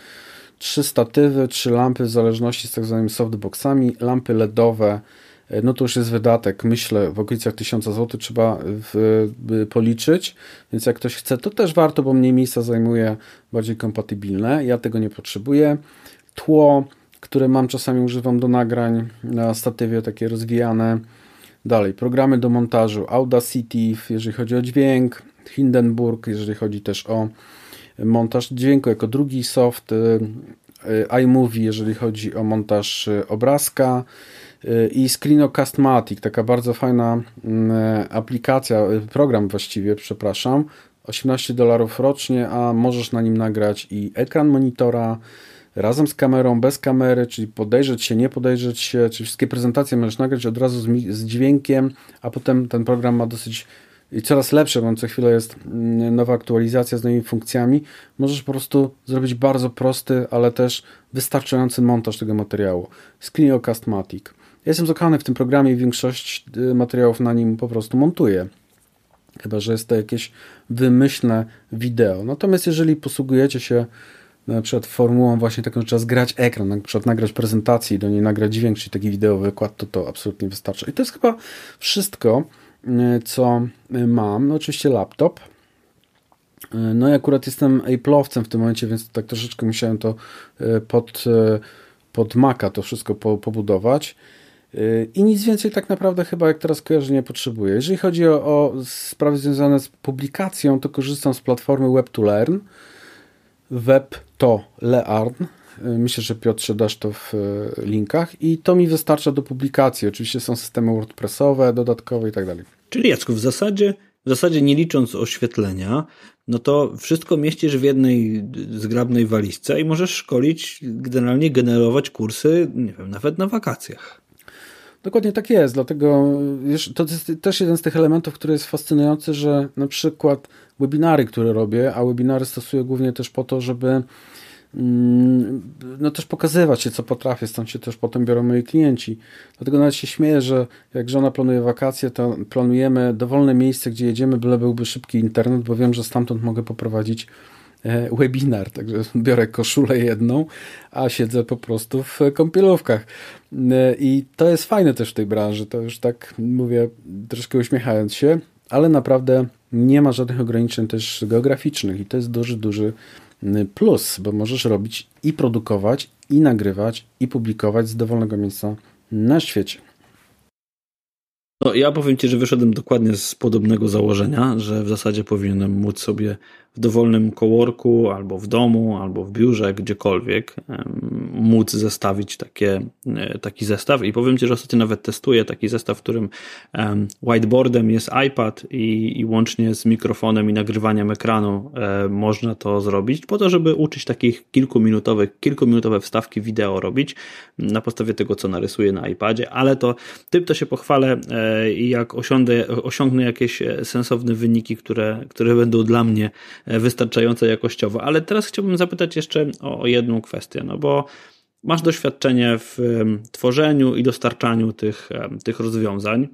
Trzy statywy, trzy lampy w zależności z tak zwanymi softboxami, lampy LEDowe, E, no to już jest wydatek, myślę, w okolicach 1000 zł trzeba w, policzyć, więc jak ktoś chce, to też warto, bo mniej miejsca zajmuje, bardziej kompatybilne. Ja tego nie potrzebuję. Tło, które mam czasami używam do nagrań na statywie, takie rozwijane. Dalej, programy do montażu, Audacity, jeżeli chodzi o dźwięk, Hindenburg, jeżeli chodzi też o montaż dźwięku jako drugi soft, y, iMovie, jeżeli chodzi o montaż y, obrazka, i Screenocastmatic, taka bardzo fajna mm, aplikacja, program właściwie, przepraszam, 18 dolarów rocznie, a możesz na nim nagrać i ekran monitora razem z kamerą, bez kamery, czyli podejrzeć się, nie podejrzeć się, czyli wszystkie prezentacje możesz nagrać od razu z, z dźwiękiem, a potem ten program ma dosyć i coraz lepsze, bo co chwilę jest mm, nowa aktualizacja z nowymi funkcjami. Możesz po prostu zrobić bardzo prosty, ale też wystarczający montaż tego materiału. Screenocastmatic. Ja jestem zakochany w tym programie i większość y, materiałów na nim po prostu montuję. Chyba, że jest to jakieś wymyślne wideo. Natomiast jeżeli posługujecie się na przykład formułą właśnie taką, że trzeba zgrać ekran, na przykład nagrać prezentację i do niej nagrać dźwięk, czyli taki wideo wykład, to to absolutnie wystarczy. I to jest chyba wszystko, y, co mam. No oczywiście laptop. Y, no i akurat jestem Apple'owcem w tym momencie, więc tak troszeczkę musiałem to pod, pod Maca to wszystko pobudować. I nic więcej tak naprawdę chyba jak teraz kojarzę nie potrzebuję. Jeżeli chodzi o, o sprawy związane z publikacją, to korzystam z platformy Web2Learn. Web to Learn. Myślę, że Piotrze dasz to w linkach i to mi wystarcza do publikacji. Oczywiście są systemy WordPressowe, dodatkowe i tak dalej. Czyli Jacku, w zasadzie, w zasadzie nie licząc oświetlenia, no to wszystko mieścisz w jednej zgrabnej walizce i możesz szkolić, generalnie generować kursy, nie wiem, nawet na wakacjach. Dokładnie tak jest, dlatego wiesz, to jest też jeden z tych elementów, który jest fascynujący, że na przykład webinary, które robię, a webinary stosuję głównie też po to, żeby mm, no też pokazywać się, co potrafię, stąd się też potem biorą moi klienci. Dlatego nawet się śmieję, że jak żona planuje wakacje, to planujemy dowolne miejsce, gdzie jedziemy, byle byłby szybki internet, bo wiem, że stamtąd mogę poprowadzić E, webinar, także biorę koszulę jedną, a siedzę po prostu w kąpielówkach. E, I to jest fajne też w tej branży, to już tak mówię troszkę uśmiechając się, ale naprawdę nie ma żadnych ograniczeń też geograficznych i to jest duży, duży plus, bo możesz robić i produkować, i nagrywać, i publikować z dowolnego miejsca na świecie. No, ja powiem Ci, że wyszedłem dokładnie z podobnego założenia, że w zasadzie powinienem móc sobie w dowolnym coworku, albo w domu, albo w biurze, gdziekolwiek móc zestawić takie, e, taki zestaw. I powiem Ci, że ostatnio nawet testuję taki zestaw, w którym whiteboardem jest iPad i, i łącznie z mikrofonem i nagrywaniem ekranu e, można to zrobić, po to, żeby uczyć takich kilkuminutowych, kilkuminutowe wstawki wideo robić na podstawie tego, co narysuję na iPadzie, ale to tym to się pochwalę e, i jak osiądę, osiągnę jakieś sensowne wyniki, które, które będą dla mnie wystarczająco jakościowo. Ale teraz chciałbym zapytać jeszcze o jedną kwestię, no bo masz doświadczenie w tworzeniu i dostarczaniu tych, tych rozwiązań.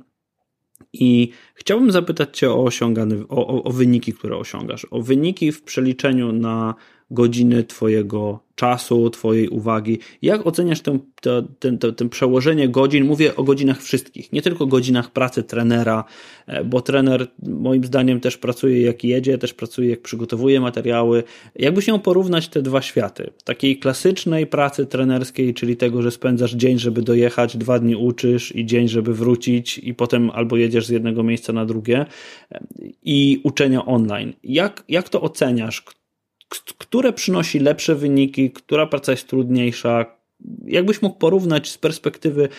I chciałbym zapytać Cię o, osiągane, o, o, o wyniki, które osiągasz. O wyniki w przeliczeniu na godziny Twojego czasu, Twojej uwagi. Jak oceniasz tę, tę, tę, przełożenie godzin? Mówię o godzinach wszystkich, nie tylko godzinach pracy trenera, e, bo trener moim zdaniem też pracuje jak jedzie, też pracuje jak przygotowuje materiały. Jakbyś miał porównać te dwa światy? Takiej klasycznej pracy trenerskiej, czyli tego, że spędzasz dzień, żeby dojechać, dwa dni uczysz i dzień, żeby wrócić i potem albo jedziesz z jednego miejsca na drugie e, i uczenia online. Jak, jak to oceniasz? Które przynosi lepsze wyniki, która praca jest trudniejsza. Jakbyś mógł porównać z perspektywy,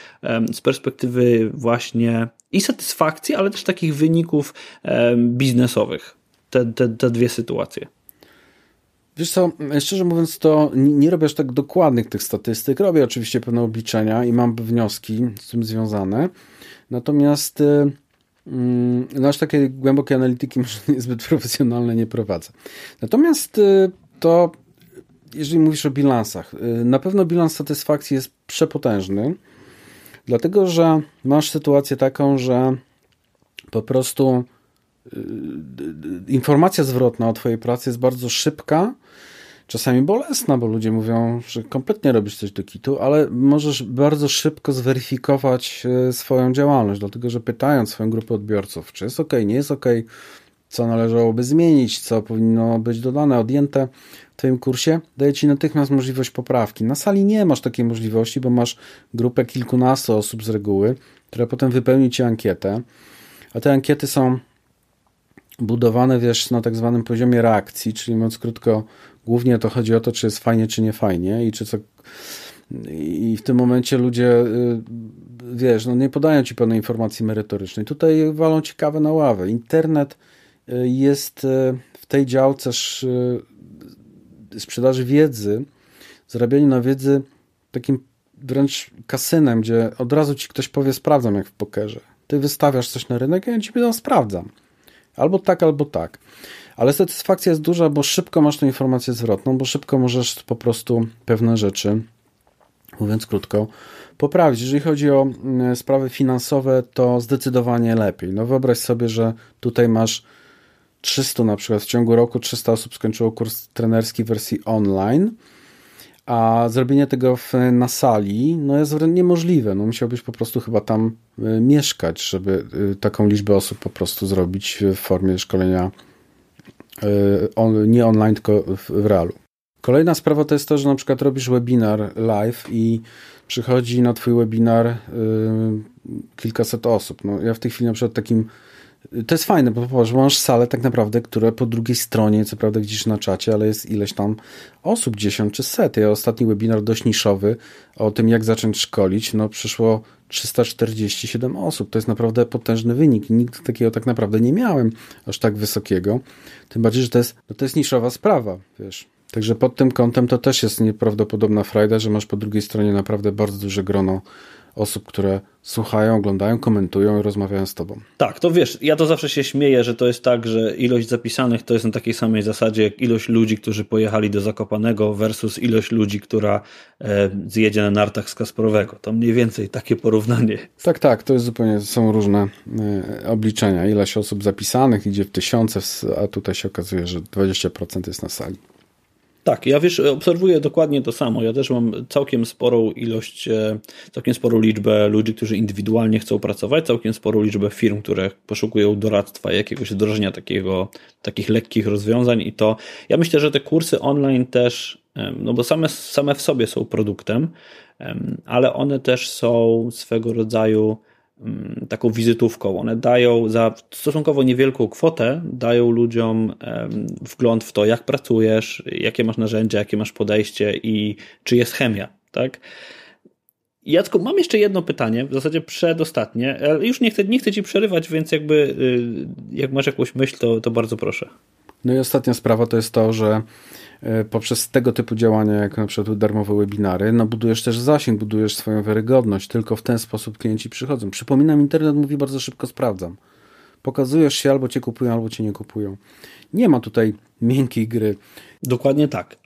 z perspektywy właśnie i satysfakcji, ale też takich wyników biznesowych, te, te, te dwie sytuacje? Wiesz co, szczerze mówiąc, to nie robię aż tak dokładnych tych statystyk. Robię oczywiście pewne obliczenia i mam wnioski z tym związane. Natomiast y, no aż takie głębokie analityki może niezbyt profesjonalne nie prowadzę. Natomiast y, to, jeżeli mówisz o bilansach, y, na pewno bilans satysfakcji jest przepotężny, dlatego że masz sytuację taką, że po prostu y, informacja zwrotna o Twojej pracy jest bardzo szybka, czasami bolesna, bo ludzie mówią, że kompletnie robisz coś do kitu, ale możesz bardzo szybko zweryfikować e, swoją działalność, dlatego że pytając swoją grupę odbiorców, czy jest ok, nie jest ok, co należałoby zmienić, co powinno być dodane, odjęte w Twoim kursie, daje Ci natychmiast możliwość poprawki. Na sali nie masz takiej możliwości, bo masz grupę kilkunastu osób z reguły, która potem wypełni Ci ankietę, a te ankiety są budowane, wiesz, na tak zwanym poziomie reakcji, czyli mówiąc krótko, Głównie to chodzi o to, czy jest fajnie, czy nie fajnie i czy co. I w tym momencie ludzie, y, wiesz, no nie podają ci pewnej informacji merytorycznej. Tutaj walą ci kawę na ławę. Internet y, jest y, w tej działce sprzedaży wiedzy, zarabianiu na wiedzy takim wręcz kasynem, gdzie od razu ci ktoś powie, sprawdzam jak w pokerze. Ty wystawiasz coś na rynek, ja ci powiedzą, sprawdzam. Albo tak, albo tak. Ale satysfakcja jest duża, bo szybko masz tę informację zwrotną, bo szybko możesz po prostu pewne rzeczy, mówiąc krótko, poprawić. Jeżeli chodzi o mm, sprawy finansowe, to zdecydowanie lepiej. No wyobraź sobie, że tutaj masz 300 na przykład w ciągu roku 300 osób skończyło kurs trenerski w wersji online, a zrobienie tego w, na sali no jest wręcz niemożliwe. No musiałbyś po prostu chyba tam y, mieszkać, żeby y, taką liczbę osób po prostu zrobić w formie szkolenia Y, on, nie online, tylko w, w realu. Kolejna sprawa to jest to, że na przykład robisz webinar live i przychodzi na twój webinar y, kilkaset osób. No, ja w tej chwili na przykład takim to jest fajne, bo popatrz, masz salę tak naprawdę, które po drugiej stronie, co prawda gdzieś na czacie, ale jest ileś tam osób, 10 czy set. Ja ostatni webinar dość niszowy o tym, jak zacząć szkolić, no przyszło 347 osób. To jest naprawdę potężny wynik. Nigdy takiego tak naprawdę nie miałem, aż tak wysokiego. Tym bardziej, że to jest, no to jest niszowa sprawa, wiesz. Także pod tym kątem to też jest nieprawdopodobna frajda, że masz po drugiej stronie naprawdę bardzo duże grono osób, które słuchają, oglądają, komentują i rozmawiają z tobą. Tak, to wiesz, ja to zawsze się śmieję, że to jest tak, że ilość zapisanych to jest na takiej samej zasadzie jak ilość ludzi, którzy pojechali do Zakopanego versus ilość ludzi, która e, zjedzie na nartach z Kasprowego. To mniej więcej takie porównanie. Tak, tak, to jest zupełnie, są różne e, obliczenia. Ilość osób zapisanych idzie w tysiące, a tutaj się okazuje, że 20% jest na sali. Tak, ja wiesz, obserwuję dokładnie to samo. Ja też mam całkiem sporą ilość, e, całkiem sporą liczbę ludzi, którzy indywidualnie chcą pracować, całkiem sporą liczbę firm, które poszukują doradztwa, jakiegoś wdrożenia takiego, takich lekkich rozwiązań i to ja myślę, że te kursy online też, no bo same, same w sobie są produktem, ale one też są swego rodzaju taką wizytówką. One dają za stosunkowo niewielką kwotę, dają ludziom wgląd w to, jak pracujesz, jakie masz narzędzia, jakie masz podejście i czy jest chemia, tak? Jacku, mam jeszcze jedno pytanie, w zasadzie przedostatnie. Już nie chcę, nie chcę ci przerywać, więc jakby y, jak masz jakąś myśl, to, to bardzo proszę. No i ostatnia sprawa to jest to, że E, poprzez tego typu działania, jak na przykład darmowe webinary, no budujesz też zasięg, budujesz swoją wiarygodność. Tylko w ten sposób klienci przychodzą. Przypominam, internet mówi bardzo szybko sprawdzam. Pokazujesz się, albo cię kupują, albo cię nie kupują. Nie ma tutaj miękkiej gry. Dokładnie tak.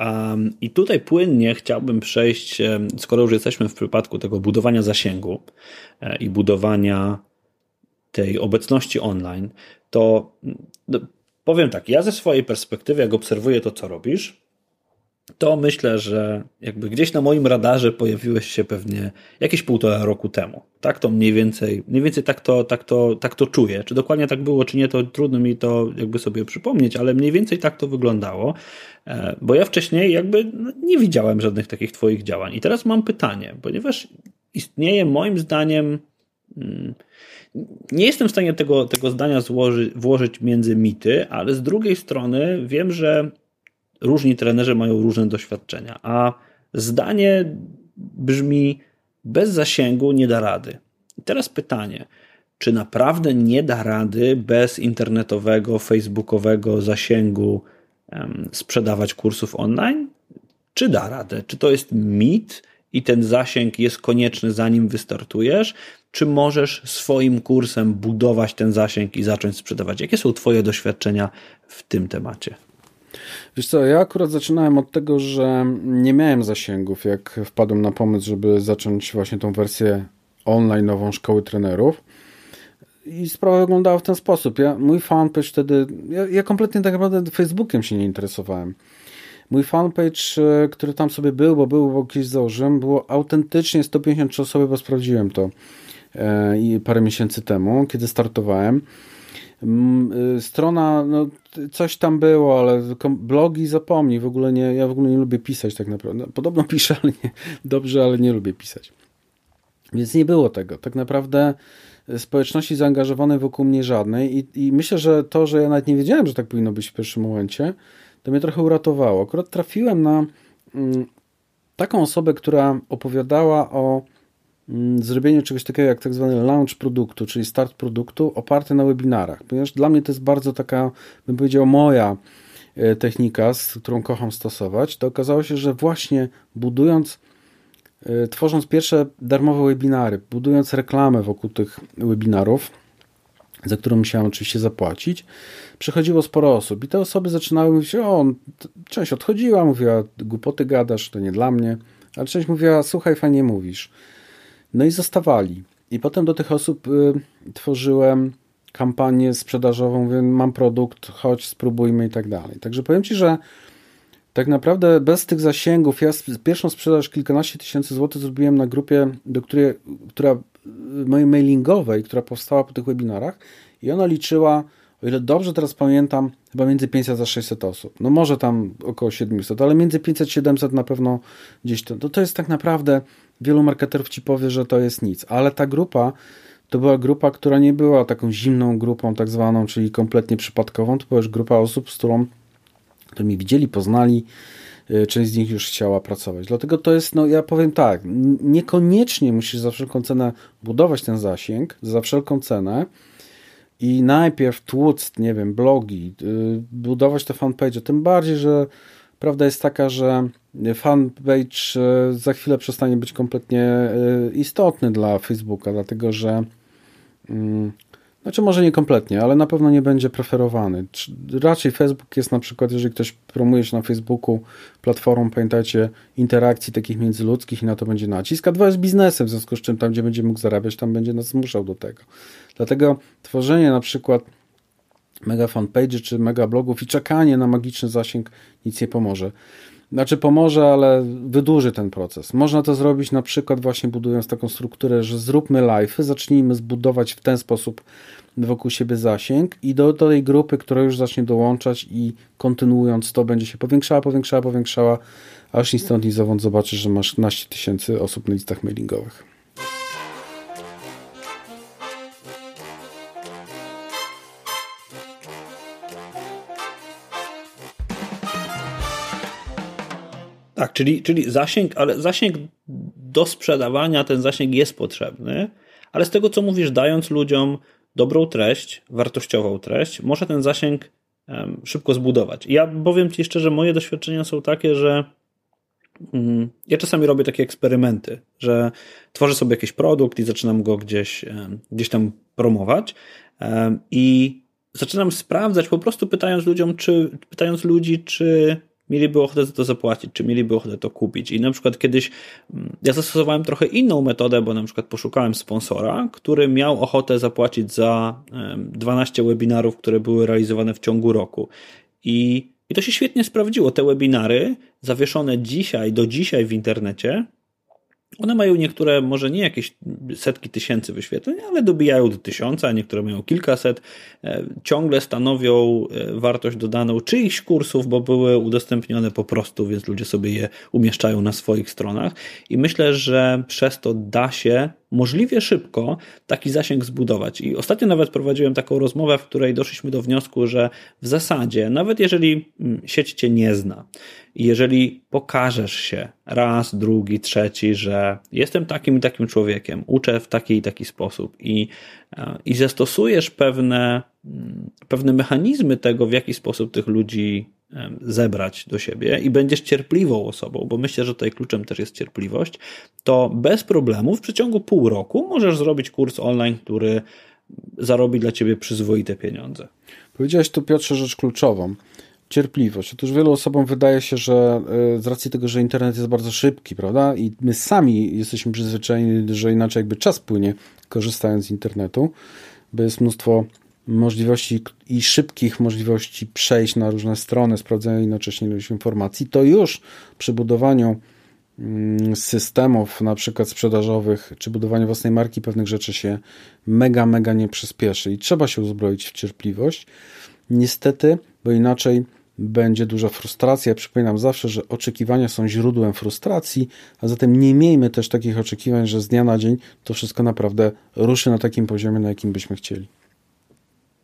I tutaj płynnie chciałbym przejść, skoro już jesteśmy w przypadku tego budowania zasięgu e, i budowania tej obecności online, to no, powiem tak, ja ze swojej perspektywy, jak obserwuję to, co robisz, to myślę, że jakby gdzieś na moim radarze pojawiłeś się pewnie jakieś półtora roku temu. Tak to mniej więcej, mniej więcej tak to, tak to, tak to czuję. Czy dokładnie tak było, czy nie, to trudno mi to jakby sobie przypomnieć, ale mniej więcej tak to wyglądało, e, bo ja wcześniej jakby no, nie widziałem żadnych takich twoich działań. I teraz mam pytanie, ponieważ istnieje moim zdaniem mm, nie jestem w stanie tego, tego zdania złoży, włożyć między mity, ale z drugiej strony wiem, że różni trenerzy mają różne doświadczenia, a zdanie brzmi: bez zasięgu nie da rady. I teraz pytanie, czy naprawdę nie da rady bez internetowego, facebookowego zasięgu sprzedawać kursów online? Czy da radę? Czy to jest mit i ten zasięg jest konieczny zanim wystartujesz? Czy możesz swoim kursem budować ten zasięg i zacząć sprzedawać? Jakie są Twoje doświadczenia w tym temacie? Wiesz co, ja akurat zaczynałem od tego, że nie miałem zasięgów, jak wpadłem na pomysł, żeby zacząć właśnie tą wersję online nową szkoły trenerów. I sprawa wyglądała w ten sposób. Ja, mój fanpage wtedy, ja, ja kompletnie tak naprawdę Facebookiem się nie interesowałem. Mój fanpage, e, który tam sobie był, bo był, kiedyś założyłem, było autentycznie 153 osoby, bo sprawdziłem to e, i parę miesięcy temu, kiedy startowałem. Y, strona, no coś tam było, ale blogi zapomnij, w ogóle nie, ja w ogóle nie lubię pisać tak naprawdę. No, podobno piszę, ale nie, dobrze, ale nie lubię pisać. Więc nie było tego. Tak naprawdę społeczności zaangażowanej wokół mnie żadnej i, i myślę, że to, że ja nawet nie wiedziałem, że tak powinno być w pierwszym momencie, to mnie trochę uratowało. Akurat trafiłem na mm, taką osobę, która opowiadała o Mm, zrobienie czegoś takiego jak tak zwany launch produktu, czyli start produktu oparty na webinarach, ponieważ dla mnie to jest bardzo taka, bym powiedział, moja e, technika, z którą kocham stosować, to okazało się, że właśnie budując, e, tworząc pierwsze darmowe webinary, budując reklamę wokół tych webinarów, za którą musiałem oczywiście zapłacić, przychodziło sporo osób i te osoby zaczynały mówić, o, część odchodziła, mówiła, głupoty gadasz, to nie dla mnie, ale część mówiła, słuchaj, fajnie mówisz. No i zostawali. I potem do tych osób y, tworzyłem kampanię sprzedażową, mówię, mam produkt, chodź, spróbujmy i tak dalej. Także powiem Ci, że tak naprawdę bez tych zasięgów, ja pierwszą sprzedaż kilkanaście tysięcy złotych zrobiłem na grupie, do której, która y, mojej mailingowej, która powstała po tych webinarach i ona liczyła, o ile dobrze teraz pamiętam, chyba między 500 a 600 osób. No może tam około 700, ale między 500-700 na pewno gdzieś to. To, to jest tak naprawdę wielu marketerów ci powie, że to jest nic, ale ta grupa to była grupa, która nie była taką zimną grupą tak zwaną, czyli kompletnie przypadkową, to była już grupa osób, z którą którymi widzieli, poznali, y, część z nich już chciała pracować. Dlatego to jest, no ja powiem tak, niekoniecznie musisz za wszelką cenę budować ten zasięg, za wszelką cenę i najpierw tłuc, nie wiem, blogi, y, budować te fanpage, tym bardziej, że prawda jest taka, że fanpage y, za chwilę przestanie być kompletnie istotny dla Facebooka, dlatego że mm, znaczy może nie kompletnie, ale na pewno nie będzie preferowany. Raczej Facebook jest na przykład, jeżeli ktoś promuje się na Facebooku platformą, pamiętajcie, interakcji takich międzyludzkich i na to będzie nacisk, a dwa jest biznesem, w związku z czym tam, gdzie będzie mógł zarabiać, tam będzie nas zmuszał do tego. Dlatego tworzenie na przykład mega fanpage czy mega blogów i czekanie na magiczny zasięg nic nie pomoże. Znaczy pomoże, ale wydłuży ten proces. Można to zrobić na przykład właśnie budując taką strukturę, że zróbmy live, zacznijmy zbudować w ten sposób wokół siebie zasięg i do, do tej grupy, która już zacznie dołączać i kontynuując to będzie się powiększała, powiększała, powiększała, aż ni stąd ni zobaczysz, że masz naście tysięcy osób na listach mailingowych. Tak, czyli, czyli zasięg, ale zasięg do sprzedawania, ten zasięg jest potrzebny, ale z tego co mówisz, dając ludziom dobrą treść, wartościową treść, może ten zasięg szybko zbudować. Ja powiem Ci szczerze, moje doświadczenia są takie, że um, ja czasami robię takie eksperymenty, że tworzę sobie jakiś produkt i zaczynam go gdzieś, gdzieś tam promować i zaczynam sprawdzać, po prostu pytając ludziom, czy, pytając ludzi, czy mieliby ochotę za to zapłacić, czy mieliby ochotę to kupić. I na przykład kiedyś mm, ja zastosowałem trochę inną metodę, bo na przykład poszukałem sponsora, który miał ochotę zapłacić za 12 webinarów, które były realizowane w ciągu roku. I, i to się świetnie sprawdziło. Te webinary zawieszone dzisiaj, do dzisiaj w internecie, one mają niektóre, może nie jakieś setki tysięcy wyświetleń, ale dobijają do tysiąca, niektóre mają kilkaset. E, ciągle stanowią e, wartość dodaną czyichś kursów, bo były udostępnione po prostu, więc ludzie sobie je umieszczają na swoich stronach. I myślę, że przez to da się możliwie szybko taki zasięg zbudować. I ostatnio nawet prowadziłem taką rozmowę, w której doszliśmy do wniosku, że w zasadzie, nawet jeżeli mm, sieć cię nie zna, jeżeli pokażesz się raz, drugi, trzeci, że jestem takim i takim człowiekiem, uczę w taki i taki sposób i, i zastosujesz pewne, mm, pewne mechanizmy tego, w jaki sposób tych ludzi zebrać do siebie i będziesz cierpliwą osobą, bo myślę, że tutaj kluczem też jest cierpliwość, to bez problemu w przeciągu pół roku możesz zrobić kurs online, który zarobi dla ciebie przyzwoite pieniądze. Powiedziałeś tu Piotrze rzecz kluczową. Cierpliwość. Otóż wielu osobom wydaje się, że e, z racji tego, że internet jest bardzo szybki, prawda, i my sami jesteśmy przyzwyczajeni, że inaczej jakby czas płynie, korzystając z internetu, bo jest mnóstwo możliwości i szybkich możliwości przejść na różne strony, sprawdzenia jednocześnie ilość informacji, to już przy budowaniu mm, systemów na przykład sprzedażowych, czy budowaniu własnej marki pewnych rzeczy się mega, mega nie przyspieszy i trzeba się uzbroić w cierpliwość. Niestety, bo inaczej będzie duża frustracja. Przypominam zawsze, że oczekiwania są źródłem frustracji, a zatem nie miejmy też takich oczekiwań, że z dnia na dzień to wszystko naprawdę ruszy na takim poziomie, na jakim byśmy chcieli.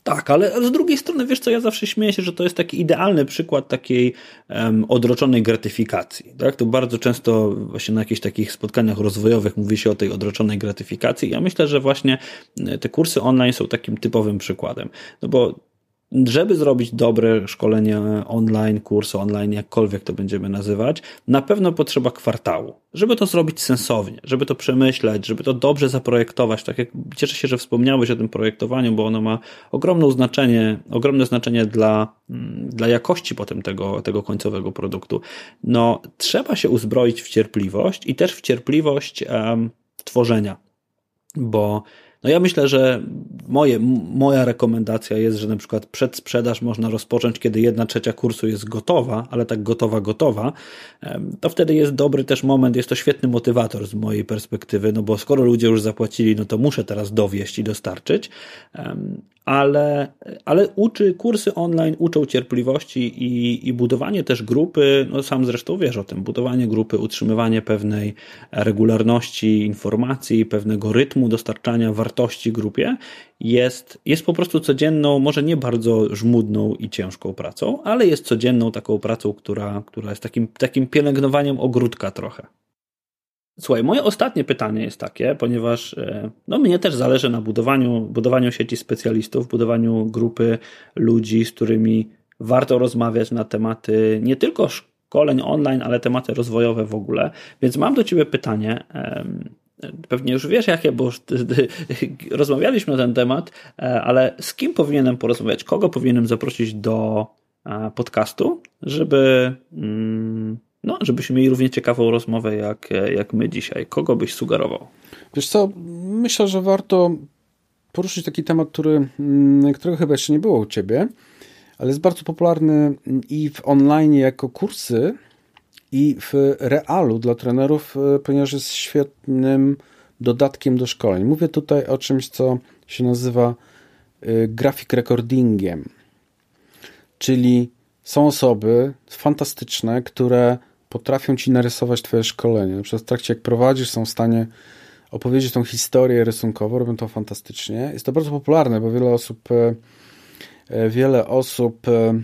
Tak, ale z drugiej strony, wiesz co, ja zawsze śmieję się, że to jest taki idealny przykład takiej um, odroczonej gratyfikacji. Tak? To bardzo często właśnie na jakichś takich spotkaniach rozwojowych mówi się o tej odroczonej gratyfikacji. Ja myślę, że właśnie e, te kursy online są takim typowym przykładem. No bo żeby zrobić dobre szkolenie online, kurs online, jakkolwiek to będziemy nazywać, na pewno potrzeba kwartału. Żeby to zrobić sensownie, żeby to przemyśleć, żeby to dobrze zaprojektować. Tak jak cieszę się, że wspomniałeś o tym projektowaniu, bo ono ma ogromne znaczenie, ogromne znaczenie dla, mm, dla jakości potem tego, tego końcowego produktu. No, trzeba się uzbroić w cierpliwość i też w cierpliwość um, tworzenia, bo no ja myślę, że moje, moja rekomendacja jest, że na przykład przedsprzedaż można rozpocząć, kiedy jedna trzecia kursu jest gotowa, ale tak gotowa, gotowa, to wtedy jest dobry też moment, jest to świetny motywator z mojej perspektywy, no bo skoro ludzie już zapłacili, no to muszę teraz dowieść i dostarczyć, ale, ale uczy, kursy online uczą cierpliwości i, i budowanie też grupy, no sam zresztą wiesz o tym, budowanie grupy, utrzymywanie pewnej regularności informacji, pewnego rytmu dostarczania wartości grupie jest, jest po prostu codzienną, może nie bardzo żmudną i ciężką pracą, ale jest codzienną taką pracą, która, która jest takim, takim pielęgnowaniem ogródka trochę. Słuchaj, moje ostatnie pytanie jest takie, ponieważ e, no, mnie też zależy na budowaniu, budowaniu sieci specjalistów, budowaniu grupy ludzi, z którymi warto rozmawiać na tematy nie tylko szkoleń online, ale tematy rozwojowe w ogóle. Więc mam do Ciebie pytanie. Pewnie już wiesz jakie, bo rozmawialiśmy na ten temat, e, ale z kim powinienem porozmawiać? Kogo powinienem zaprosić do e, podcastu, żeby mm, no, żebyśmy mieli równie ciekawą rozmowę jak, jak my dzisiaj. Kogo byś sugerował? Wiesz co, myślę, że warto poruszyć taki temat, który, mm, którego chyba jeszcze nie było u ciebie, ale jest bardzo popularny i w online jako kursy, i w realu dla trenerów, e, ponieważ jest świetnym dodatkiem do szkoleń. Mówię tutaj o czymś, co się nazywa e, grafik recordingiem, czyli są osoby fantastyczne, które potrafią ci narysować twoje szkolenie. Przez trakcie jak prowadzisz, są w stanie opowiedzieć tą historię rysunkową, robią to fantastycznie. Jest to bardzo popularne, bo wiele osób e, e, wiele osób e,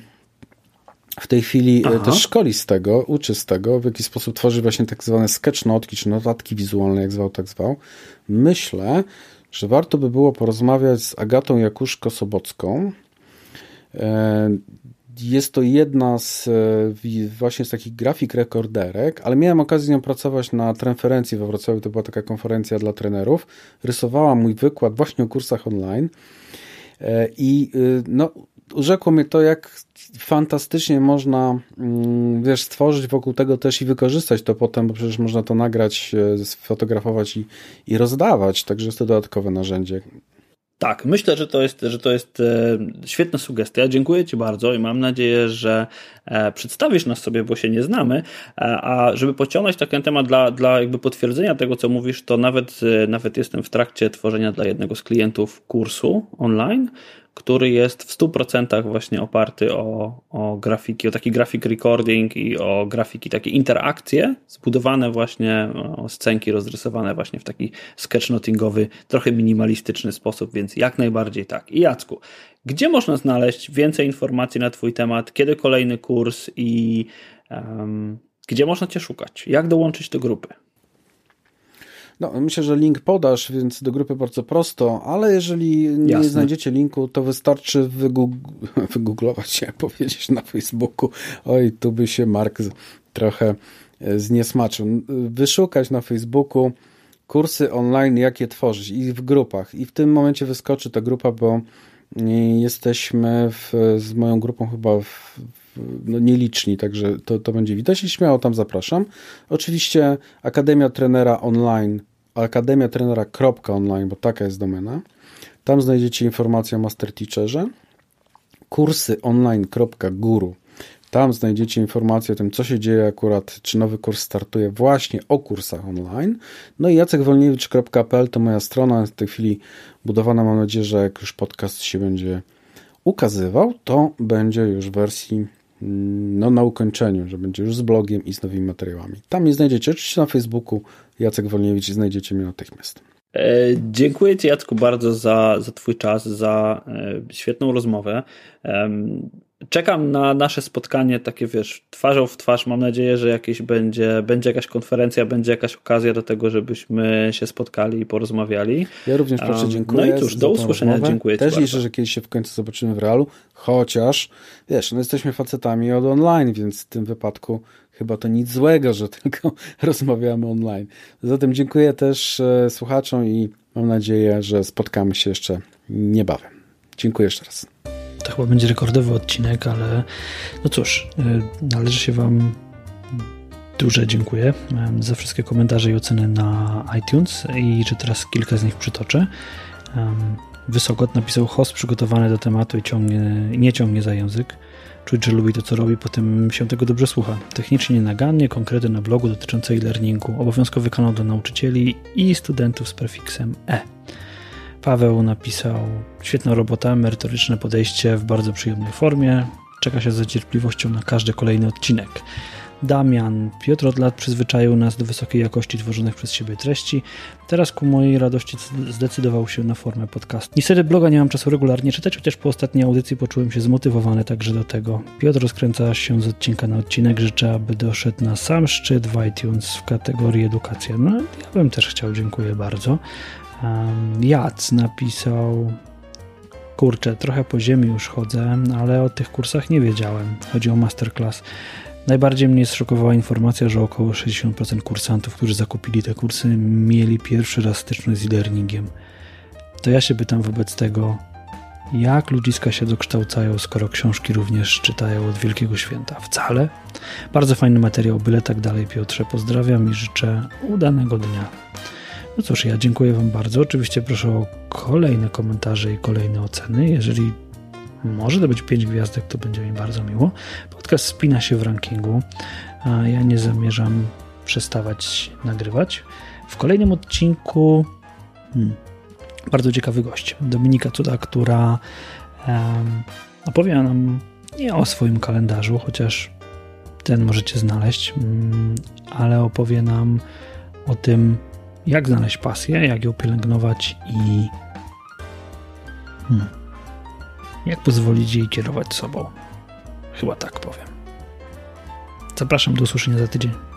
w tej chwili Aha. też szkoli z tego, uczy z tego, w jaki sposób tworzy właśnie tak zwane sketchnotki, czy notatki wizualne, jak zwał, tak zwał. Myślę, że warto by było porozmawiać z Agatą Jakuszko-Sobocką, jest to jedna z e, właśnie z takich grafik rekorderek, ale miałem okazję z nią pracować na konferencji we Wrocławiu, to była taka konferencja dla trenerów. Rysowała mój wykład właśnie o kursach online e, i y, no, urzekło mnie to, jak fantastycznie można, mm, wiesz, stworzyć wokół tego też i wykorzystać to potem, bo przecież można to nagrać, e, sfotografować i, i rozdawać, także jest to dodatkowe narzędzie. Tak, myślę, że to jest, że to jest e, świetna sugestia. Dziękuję Ci bardzo i mam nadzieję, że e, przedstawisz nas sobie, bo się nie znamy. E, a żeby pociągnąć taki temat dla, dla jakby potwierdzenia tego, co mówisz, to nawet, nawet jestem w trakcie tworzenia dla jednego z klientów kursu online, który jest w 100% właśnie oparty o, o grafiki, o taki grafik recording i o grafiki, takie interakcje zbudowane właśnie, o scenki rozrysowane właśnie w taki sketchnotingowy, trochę minimalistyczny sposób, więc jak najbardziej tak. I Jacku, gdzie można znaleźć więcej informacji na Twój temat, kiedy kolejny kurs i um, gdzie można Cię szukać? Jak dołączyć do grupy? No, myślę, że link podasz, więc do grupy bardzo prosto, ale jeżeli nie Jasne. znajdziecie linku, to wystarczy wygooglować, jak powiedzieć, na Facebooku. Oj, tu by się Mark trochę e, zniesmaczył. Wyszukać na Facebooku kursy online, jakie tworzyć i w grupach. I w tym momencie wyskoczy ta grupa, bo jesteśmy w, z moją grupą chyba w, no nieliczni, także to, to będzie widać i śmiało tam zapraszam. Oczywiście Akademia Trenera Online akademiatrenera.online, bo taka jest domena. Tam znajdziecie informacje o Master Teacherze. Kursy online.guru. Tam znajdziecie informacje o tym, co się dzieje akurat, czy nowy kurs startuje właśnie o kursach online. No i jacekwolniewicz.pl to moja strona, w tej chwili budowana. Mam nadzieję, że jak już podcast się będzie ukazywał, to będzie już w wersji no, na ukończeniu, że będzie już z blogiem i z nowymi materiałami. Tam mnie znajdziecie, oczywiście na Facebooku Jacek Wolniewicz znajdziecie mnie natychmiast. E, dziękuję Ci Jacku bardzo za, za Twój czas, za e, świetną rozmowę. Czekam na nasze spotkanie, takie wiesz, twarzą w twarz. Mam nadzieję, że jakieś będzie, będzie jakaś konferencja, będzie jakaś okazja do tego, żebyśmy się spotkali i porozmawiali. Ja również proszę, dziękuję. No i cóż, do usłyszenia, rozmowę. dziękuję Też liczę, że kiedyś się w końcu zobaczymy w realu, chociaż wiesz, no jesteśmy facetami od online, więc w tym wypadku chyba to nic złego, że tylko rozmawiamy online. Zatem dziękuję też e, słuchaczom i mam nadzieję, że spotkamy się jeszcze niebawem. Dziękuję jeszcze raz. To chyba będzie rekordowy odcinek, ale no cóż, y, należy się Wam duże dziękuję za wszystkie komentarze i oceny na iTunes i że teraz kilka z nich przytoczę. Wysokot napisał host przygotowany do tematu i ciągnie, nie ciągnie za język. Czuć, że lubi to, co robi, potem się tego dobrze słucha. Technicznie nagannie, konkrety na blogu dotyczące e-learningu, obowiązkowy kanał dla nauczycieli i studentów z prefiksem E. Paweł napisał świetna robota, merytoryczne podejście w bardzo przyjemnej formie. Czeka się z cierpliwością na każdy kolejny odcinek. Damian, Piotr od lat przyzwyczaił nas do wysokiej jakości tworzonych przez siebie treści. Teraz ku mojej radości zdecydował się na formę podcastu. Niestety bloga nie mam czasu regularnie czytać, chociaż po ostatniej audycji poczułem się zmotywowany także do tego. Piotr rozkręca się z odcinka na odcinek, życzę, aby doszedł na sam szczyt w iTunes w kategorii edukacja. No, ja bym też chciał, dziękuję bardzo. Jac napisał kurczę, trochę po ziemi już chodzę, ale o tych kursach nie wiedziałem. Chodzi o masterclass. Najbardziej mnie zszokowała informacja, że około 60% kursantów, którzy zakupili te kursy, mieli pierwszy raz styczność z e-learningiem. To ja się pytam wobec tego, jak ludziska się dokształcają, skoro książki również czytają od Wielkiego Święta? Wcale. Bardzo fajny materiał, byle tak dalej, Piotrze. Pozdrawiam i życzę udanego dnia. No cóż, ja dziękuję Wam bardzo. Oczywiście proszę o kolejne komentarze i kolejne oceny. Jeżeli może to być 5 gwiazdek, to będzie mi bardzo miło. Podcast spina się w rankingu, a ja nie zamierzam przestawać nagrywać. W kolejnym odcinku hmm, bardzo ciekawy gość, Dominika Cuda, która um, opowie nam nie o swoim kalendarzu, chociaż ten możecie znaleźć, um, ale opowie nam o tym, jak znaleźć pasję, jak ją pielęgnować i hmm, jak pozwolić jej kierować sobą. Chyba tak powiem. Zapraszam do usłyszenia za tydzień.